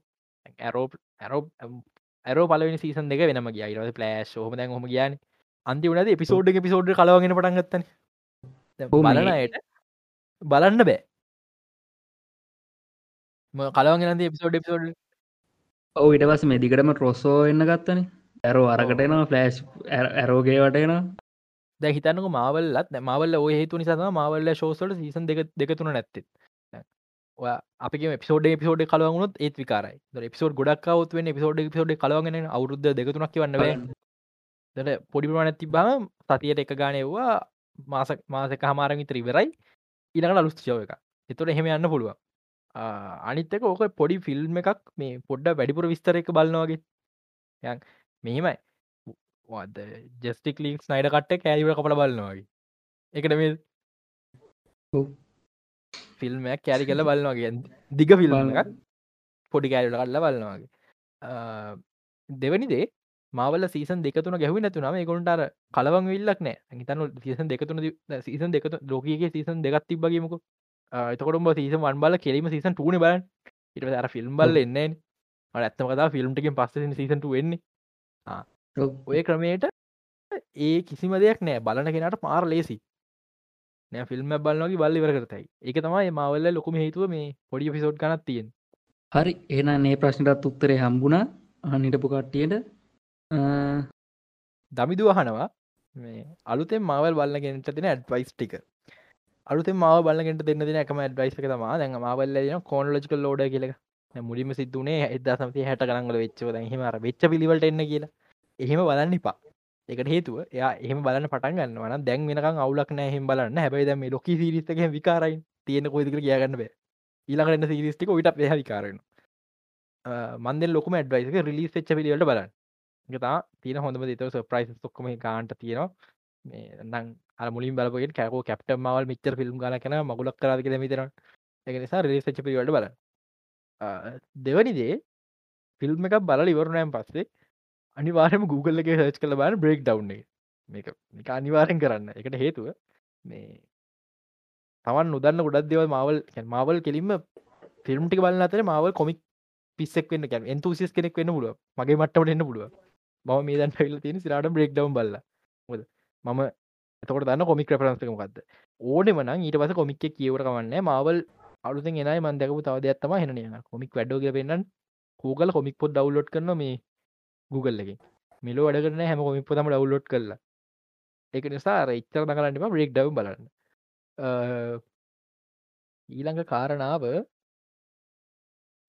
ඇරෝ ඇරෝ ඇරෝ පලවෙනි සීසන් දෙක වෙනම ගිය. ඉරද පලෑශ් හොම දැන් හොම කියන අන්ති වනද එපිසෝඩ් පිසෝඩ් කලවගෙන පටන්ගත්තන බලනයට බලන්න බෑ. කලවගෙන එපිසෝඩ් එපිසෝඩ් ඔව ඉට පස් මෙදිකටම ට්‍රොස්සෝ එන්න ගත්තන. ඇරෝ අරකටනවා ෆලෑශ් ඇරෝගේ වටේනවා දැ හිතනක මාවල්ලත් මවල්ල ඔය හේතු නිසා මවල්ල ශෝසට සීසන් දෙක දෙකතුන නැත්තෙත් අපි පිසෝඩ පිසෝඩ් කලවුණත් ඒත් විකාරයි. පිසෝඩ් ගොඩක්වත් වෙන පිසෝඩ් පිසෝඩ් කලවගෙන අවුද්ධ දෙකතුනක් වන්න දට පොඩිපුරන තිබාම සතියට එක ගානයවා මාස මාසක හමාරං විතර ඉවරයි. ඊළඟට අලුස්තිශව එක එතුට එහෙම යන්න පුළුව අනිත්තක ඕක පොඩි ෆිල්ම් එකක් මේ පොඩ්ඩ වැඩිපුර විස්තර එක බලන්නවාගේ යන් මෙහෙමයි. වද ජස්ටික් ලික් නයිඩ කට්ට කෑලිවට කපට බලන්නවාගේ එකට මේ ෆිල්ම්මයක් කෑරි කල බලන්නවාගේ දිග ෆිල්ම් එකක්. පොඩි කෑරට කල්ල බලන්නවාගේ දෙවනිදේ මාවල සීසන් දෙකතුන ගැහවි නැතුනම ගොන්ටර කලවන් විල්ලක් නෑ. හිතන සීසන් දෙකතුන සීසන් දෙක ලෝකගේ සීසන් දෙගත් තිබ්බගේමක එතකොටම සීසන් වන් බල කෙරීම සීසන් ටන බල ඉට අර ෆිල්ම් බල්ල එන්නේ ඇත්තම කතා ෆිල්ම්ටකින් පස්ස සීසන්ට වෙන්නේ ඔය ක්‍රමයට ඒ කිසිම දෙයක් නෑ. බලන කෙනට පාර ලේසි නෑ ෆිල්ම් බලන්නගේ බල්ලි වර කරතයි. එක තමයි මවල්ල ලොකුම හේතුව මේ පොඩි පිසෝඩ් කනත් තියෙන් හරි. එන ඒ ප්‍රශ්නටත් උත්තරේ හම්බුණා. අනිටපු කට්ටියට දමිදු අහනවා. මේ අලුතෙන් මවල් බලන්නගෙනට තින ඇඩ්වයිස් ටික. අලුත මාව බලගෙන්ට දෙන්න දෙන එකම ඇඩ්වයිස් එක තම දැන් මවල්ල කෝන් ලජිකල් ලෝඩ කියල. මුලිම සිදුනේ එදා සමති හැට කරංගල වෙච්චව. දැහෙමර වෙච්ච පිළිවලට එන්න කියලා. එහෙම බලන්න එපා. එකට හේතුව එයා එහෙම බලන්න පටන් ගන්නවන දැන් වෙනකම් අවුලක් නෑ එහෙම බලන්න. හැබැයි දැන් මේ ලොකි සීරීස් එකේ විකාරයි තියෙන කොයිද කියලා කියාගන්න බෑ. ඊළඟට එන සීරීස් ටික ඔයිට එහා විකාර වෙනවා. මන් දෙන ලොකුම ඇඩ්වයිස් එක රිලීස් වෙච්ච පිළිවෙලට බලන්න. ඒක තමයි තියෙන හොඳම දේ. ඒක සර්ප්‍රයිසස් ඔක්කොම ගාන්ට තියෙනවා. මේ නම් අර මුලින් බලපුවගෙන කැකෝ කැප්ටන් මාවල් මෙච්චර ෆිල්ම් ගාලා කරන මගුලක් කරාද කියලා හිතනවා ඒක නිසා රිලීස් වෙච්ච පිළිවෙලට බලන්න. දෙවනි දේ ෆිල්ම් එකක් බලලා ඉවරුණාන් පස්සේ අනිවාරම Google එක සර්ච් කළ බාන බ්‍රේක් ඩව් එක. මේක අනිවාරෙන් කරන්න. එකට හේතුව මේ තවන් නොදන්න ගොඩක් දෙවල් මවල් මවල් කෙලින්ම ෆිල්ම්ටි බලන්න අතර මවල් කොමික් පිස්සෙක් වන්න කැ එන්තුසිස් කෙනෙක් වෙන්න පුළුව මගේ මට්ටට එන්න පුළුව ම මේ දන් ෆිල් තින සිරට බ්‍රේක් ඩව් බල්ල. ොද මම එතකොට දන්න කොමික් රපරන්සකමකක්ද ඕනෙ මන ඊට පස කොමික් කියවට කවන්න මවල් අලුතෙන් එනයි මන්දකපු තව දෙයක්ත්තම හෙනන කොමික් වැඩෝග පෙන්න්න කූගල කොමික් පොත් ඩවලෝඩ් කරන මේ Google එක මිලෝ වැඩ කරන හැම කොමික් පොතම ඩවලෝඩ් කරලා. එක නිසා ඉච්චර කරන්නම බ්‍රේක් ඩව බලන්න. ඊළඟ කාරණාව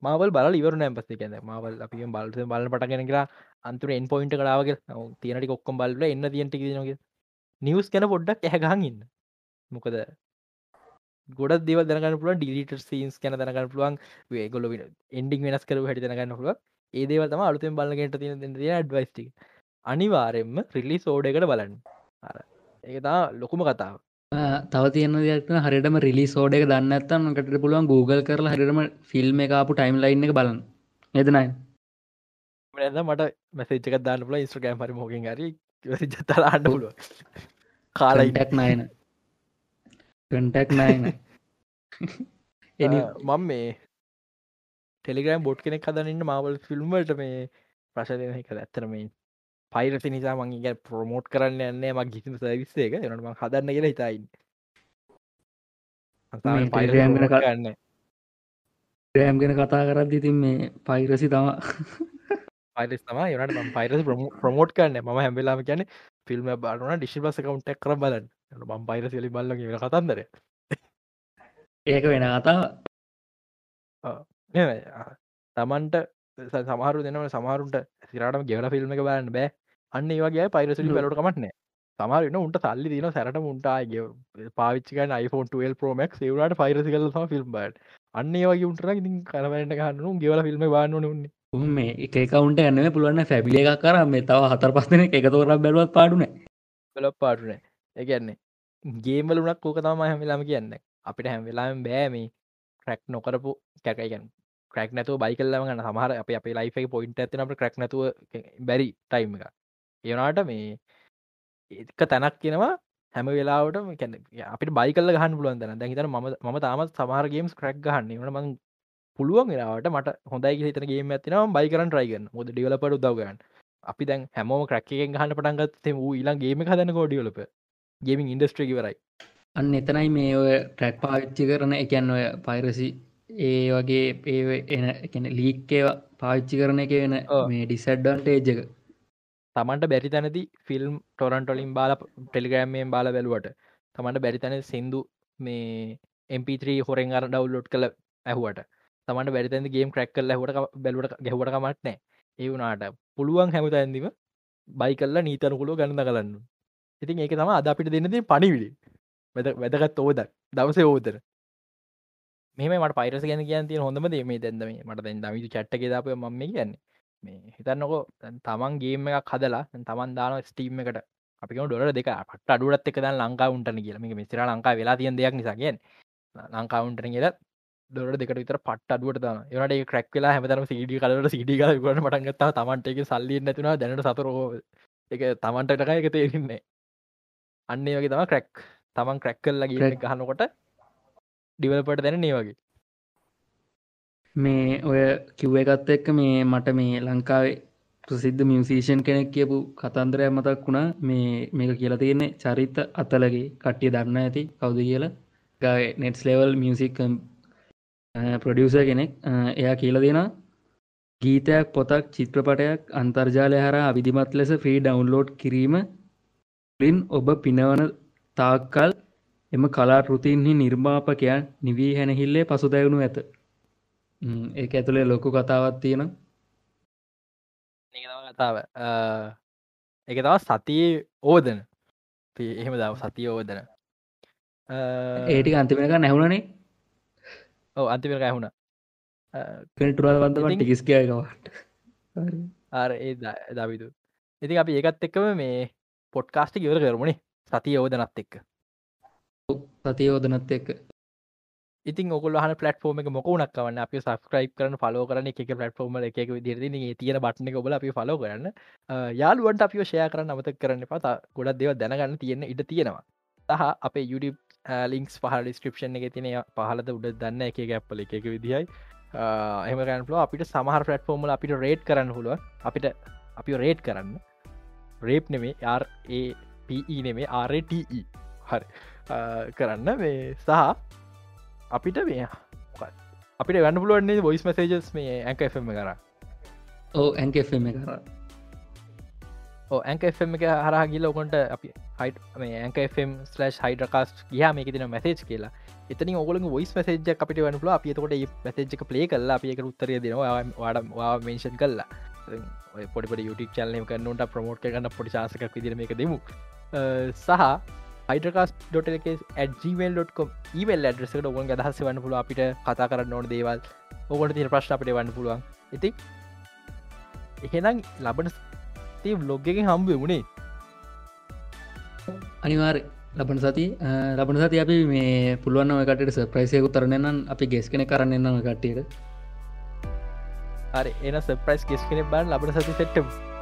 මවල් බල ඉවර නෑම් පස්සේ කියන්න මවල් අපි බල්ස බල පටගෙන කියලා අන්තුර එන් පොයින්ට කලාවගේ තියනටි කොක්කොම් බල්ල එන්න තියන්ට නගේ නිවස් කැන පොඩ්ඩක් ඇහගහන් ඉන්න. මොකද ගොඩ දෙව දනගන්න පුළුව ඩිලිට සීන්ස් කැන දනගන්න පුළුවන්. ගොල එන්ඩික් වෙනස් කරු හැටි දනගන්න පුළුව ඒදේවල් තම අලුතෙන් බලගට තියෙන තිය ඩ්වයිස්ටි අනිවාරෙන්ම රිලි සෝඩකට බලන්න. ඒතා ලොකුම කතාව. තව තියන දෙයක්න හරිටම රිලි සෝඩ එක දන්න ඇත්තම් කට පුළුවන් Google කරලා හරිටම ෆිල්ම් එකපු ටයිම් ලයින් එක බලන්න. එදනයි ඇද මට මැසේච්චක දාන්න පුල ඉස්ට්‍රගෑම් හරි මෝකින් හරි ජතල අන්න පුළුව කාලයිටක් නයන කටක් නයන මම මේ ටෙලිග්‍රම් බොට් කෙනෙක් හදනන්න මවල් ෆිල්ම්වලට මේ ප්‍රශදන එක ඇත්තරමයි පයිරසි නිසා මගේ ප්‍රමෝට් කරන්න යන්නේ මක් ගිසිම සවිස්සේ එක. එනටම හදන්න කියලා හිතයින්න පයිරගන්න කරන්න රෑම් ගෙන කතා කරත් ඉතින් මේ පයිරසි තම පයිරස් තම යනට ම පයිරස ප්‍රමෝට් කරන්න ම හැබෙලාම කියන ෆිල්ම් බාන ඩිශි බස කවුන්ටක් කර බලන්න. ම පයිරස ලි බල්ල කතන්දර ඒක වෙන කතා තමන්ට සමහරු දෙනව සමහරුන්ට සිරටම ගෙවල ෆිල්ම් එක බලන්න බෑ අන්න ඒවගේ පයිරසිලි බලට කමටන සමහරන උන්ට සල්ලි දින සැරට උන්ටාගේ පාවිච්චික iPhone12 ප්‍රෝමක් සේවලට පයිරසි කල ෆිල්ම් බට අන්න ඒවගේ උන්ටර ඉතින් කරවලට ගන්නු ගෙවල ෆිල්ම් බාන්න උන්නේ. මේ එක කවුන්ට ගන්න පුළුවන්න ෆැබිල එකක් කර මේ තව හතර පස්සන එක තෝරක් බැලුවත් පාඩුන බලක් පාටුන එකන්නේ ගේමල උනක් කෝක තම හැමිලාම කියන්න. අපිට හැම්වෙලාම බෑමේ ක්‍රැක් නොකරපු කැකයිගන්න ක්‍රක් නැතුව බයිකල්ලම ගන්න සමහර අප අප ලයිෆ පොයින්ට ඇතිනට ක්‍රක් නැතුව බැරි ටයිම් එක ඒනාට මේ එක තැනක් කියෙනවා හැම වෙලාවට අපිට බයිකල්ල ගහන්න පුළුවන් තැන දැහිතර ම ම තාමත් සමහර ගේම්ස් ක්‍රක් ගහන්න. වන මං පුළුවන් වෙලාවට මට හොඳයි හිතනගේ ඇතින බයි කරන් ට්‍රයිගන්න ොද ඩිවලපට උදවගන්න අපි දැන් හැමෝම ක්‍රක්කෙන් ගහන්න පටන්ගත් වූ ඉලා ගේම හදන කෝඩියලප ගේමින් ඉන්ඩස්ට්‍රේකිවරයි අන්න එතනයි මේ ඔය ට්‍රැක් පාවිච්චි කරන එකන්න ඔය පයිරසි ඒ වගේ ඒ එන එකන ලීක්කේ පාවිච්චි කරන එක වෙන මේ ඩිසඩ්ඩන්ටේජ් එක තමන්ට බැරි තැනති ෆිල්ම් ටොරන්ටොලින් බාල ටෙලිග්‍රෑම්මයෙන් බාල බැලුවට තමන්ට බැරි තැන සිින්දු මේ MP3 හොරෙන් අර ඩවල්ලෝඩ් කළ ඇහුවට තමන්ට බැරිතැද ගේම් ක්‍රක් කල් හට බැලුවට ගැහුවට කමටනෑ ඒ වුණට පුළුවන් හැමත ඇන්දිම බයි කල්ලා නීතනකුළු ගණඳ කරන්න ඉතින් ඒක තම අද අපිට දෙන්නද පනිවිඩි වැද වැදගත් ඕද දවස ඕදර මේ මට පයිරස ගැන කියන් තිය හොඳම මේ දැන්දම මට දැන් දමිතු චට්ට දාපය ම කියන්නේ. මේ හිතන්නකො තමන් ගේම එකක් හදලා තමන් දාන ස්ටීම් එකට. අපි ඩොල දෙක පට අඩුවත් එක දන් ලංකා උන්ටන කියලම මිසිර ලංකා වෙලා තියන් දෙයක් නිසාගෙන් ලංකාවුන්ටන කියල දොර දෙකට විතර පට අඩුවට දාන ඒනට ක්‍රක් වෙලා හැමතරම සිඩි කලට සිඩි කල ගන පටන්ගත්තා තමන්ට එක සල්ලි නැතුන දැනට සතරෝ එක තමන්ටටකය එක තේරන්නේ අන්නේ වගේ තම ක්‍රැක් තමන් ක්‍රැක් කල්ලා ගිය ගහනකොට ඩිවලපට දැන ඒ වගේ මේ ඔය කිව්ව එකත් එක්ක මේ මට මේ ලංකාවේ ප්‍රසිද්ධ මියසිේෂන් කෙනෙක් කියපු කතන්දරය මතක් වුණා. මේ මේක කියලා තියෙන්නේ චරිත අතලගේ කට්ටිය දන්න ඇති. කවුද කියලා? Guy next level music producer කෙනෙක්. එයා කියල දෙෙන ගීතයක් පොතක් චිත්‍රපටයක් අන්තර්ජාලය හර අවිධිමත් ලෙස ෆ්‍රී ඩවන්ලෝඩ් කිරීම ලින් ඔබ පිනවන තාක්කල් එම කලා ෘතින්හි නිර්මාපකයන් නිවී හැනහිල්ලේ පසුදැවුණු ඇත. ඒක ඇතුළේ ලොකු කතාවත් තියෙන කතාව එක තව සතියේ ඕදන එහෙම දව සතිය ඕදන ඒටි අන්තිමක නැහුණනේ ඕ අන්තිමක ඇහුණ පෙටුරල් වන්දමට ටිකිස්කයකවට ඒ දවිදු ඉතින් අපි ඒකත් එක්කම මේ පොට්කාස්ටි ඉවර කරමුණේ සතිය ඕදනත් එක්ක සතිය ඕදනත් එක්ක ඉතින් ඔගල හන පලටෆෝර්ම එක මොකුණක් වන්න අපි සස්ක්‍රයිප් කරන ෆලෝ කරන එක පලටෆෝර්ම එක දිරදි තියෙන බට්න එක ඔබල අපි ෆලෝ කරන්න. යාලුවට අපි ෂය කරන්න අමත කරන්න පතා ගොඩක් දෙව දැනගන්න තියෙන ඉට තියෙනවා. සහ අපේ YouTube ලින්ක්ස් පහල ඩිස්ක්‍රපෂන් එක තින පහලද උඩ දන්න එක ගැප්පල එක විදිහයි. එමගන්ලෝ අපිට සමහර පලටෆෝර්මල අපිට රේට් කරන්න හුළුව අපිට අපි රේට් කරන්න. රේප් නෙමේ RAPE නෙමේ RATE හරි. කරන්න. මේ සහ අපිට මේ අපිට ගන්න පුළුවන්නේ බොයිස් මසේජස් මේ ඇකම කර ඕ ඇන්කම කර ඇන්කම් එක හරා ගිල ඔකොට අපි හයිට මේ ඇන්කම් ස්ලස් හයිඩකාස් ගයා මේක තින මැසේජ් කියලා. එතන ඔගල ොයිස් මසේජ අපිට වනල අපිතකොට මැසේජ් එක පලේ කල්ලා අපියක උත්තරය දෙනවා. වාඩ මේෂන් කල්ලා පොඩි YouTube චල්ලම කන්නට ප්‍රමෝට් කරන්න පොඩි ශාසකක් විදිරම එක දෙමු. සහ හයිඩකාස්.gmail.com ඊමල් ඇඩ්‍රෙසට ඔගන් අදහස වන්න පුළුව අපිට කතා කරන්න ඕන දේවල්. ඔකොට තිර ප්‍රශ්න අපිට වන්න පුළුවන්. ඉති එහෙනම් ලබන තේ බ්ලොග්ගෙන් හම්බුව මුණේ අනිවාර් ලබන සති ලබන සති අපි මේ පුළුවන් ඔයකට ප්‍රයිසයකු තරණයනම් අපි ගෙස් කෙන කරන්න එන්නම කට්ටියට. එන සප්‍රයිස් ගෙස් කෙනෙ බන් ලබන සති සෙට්ටම්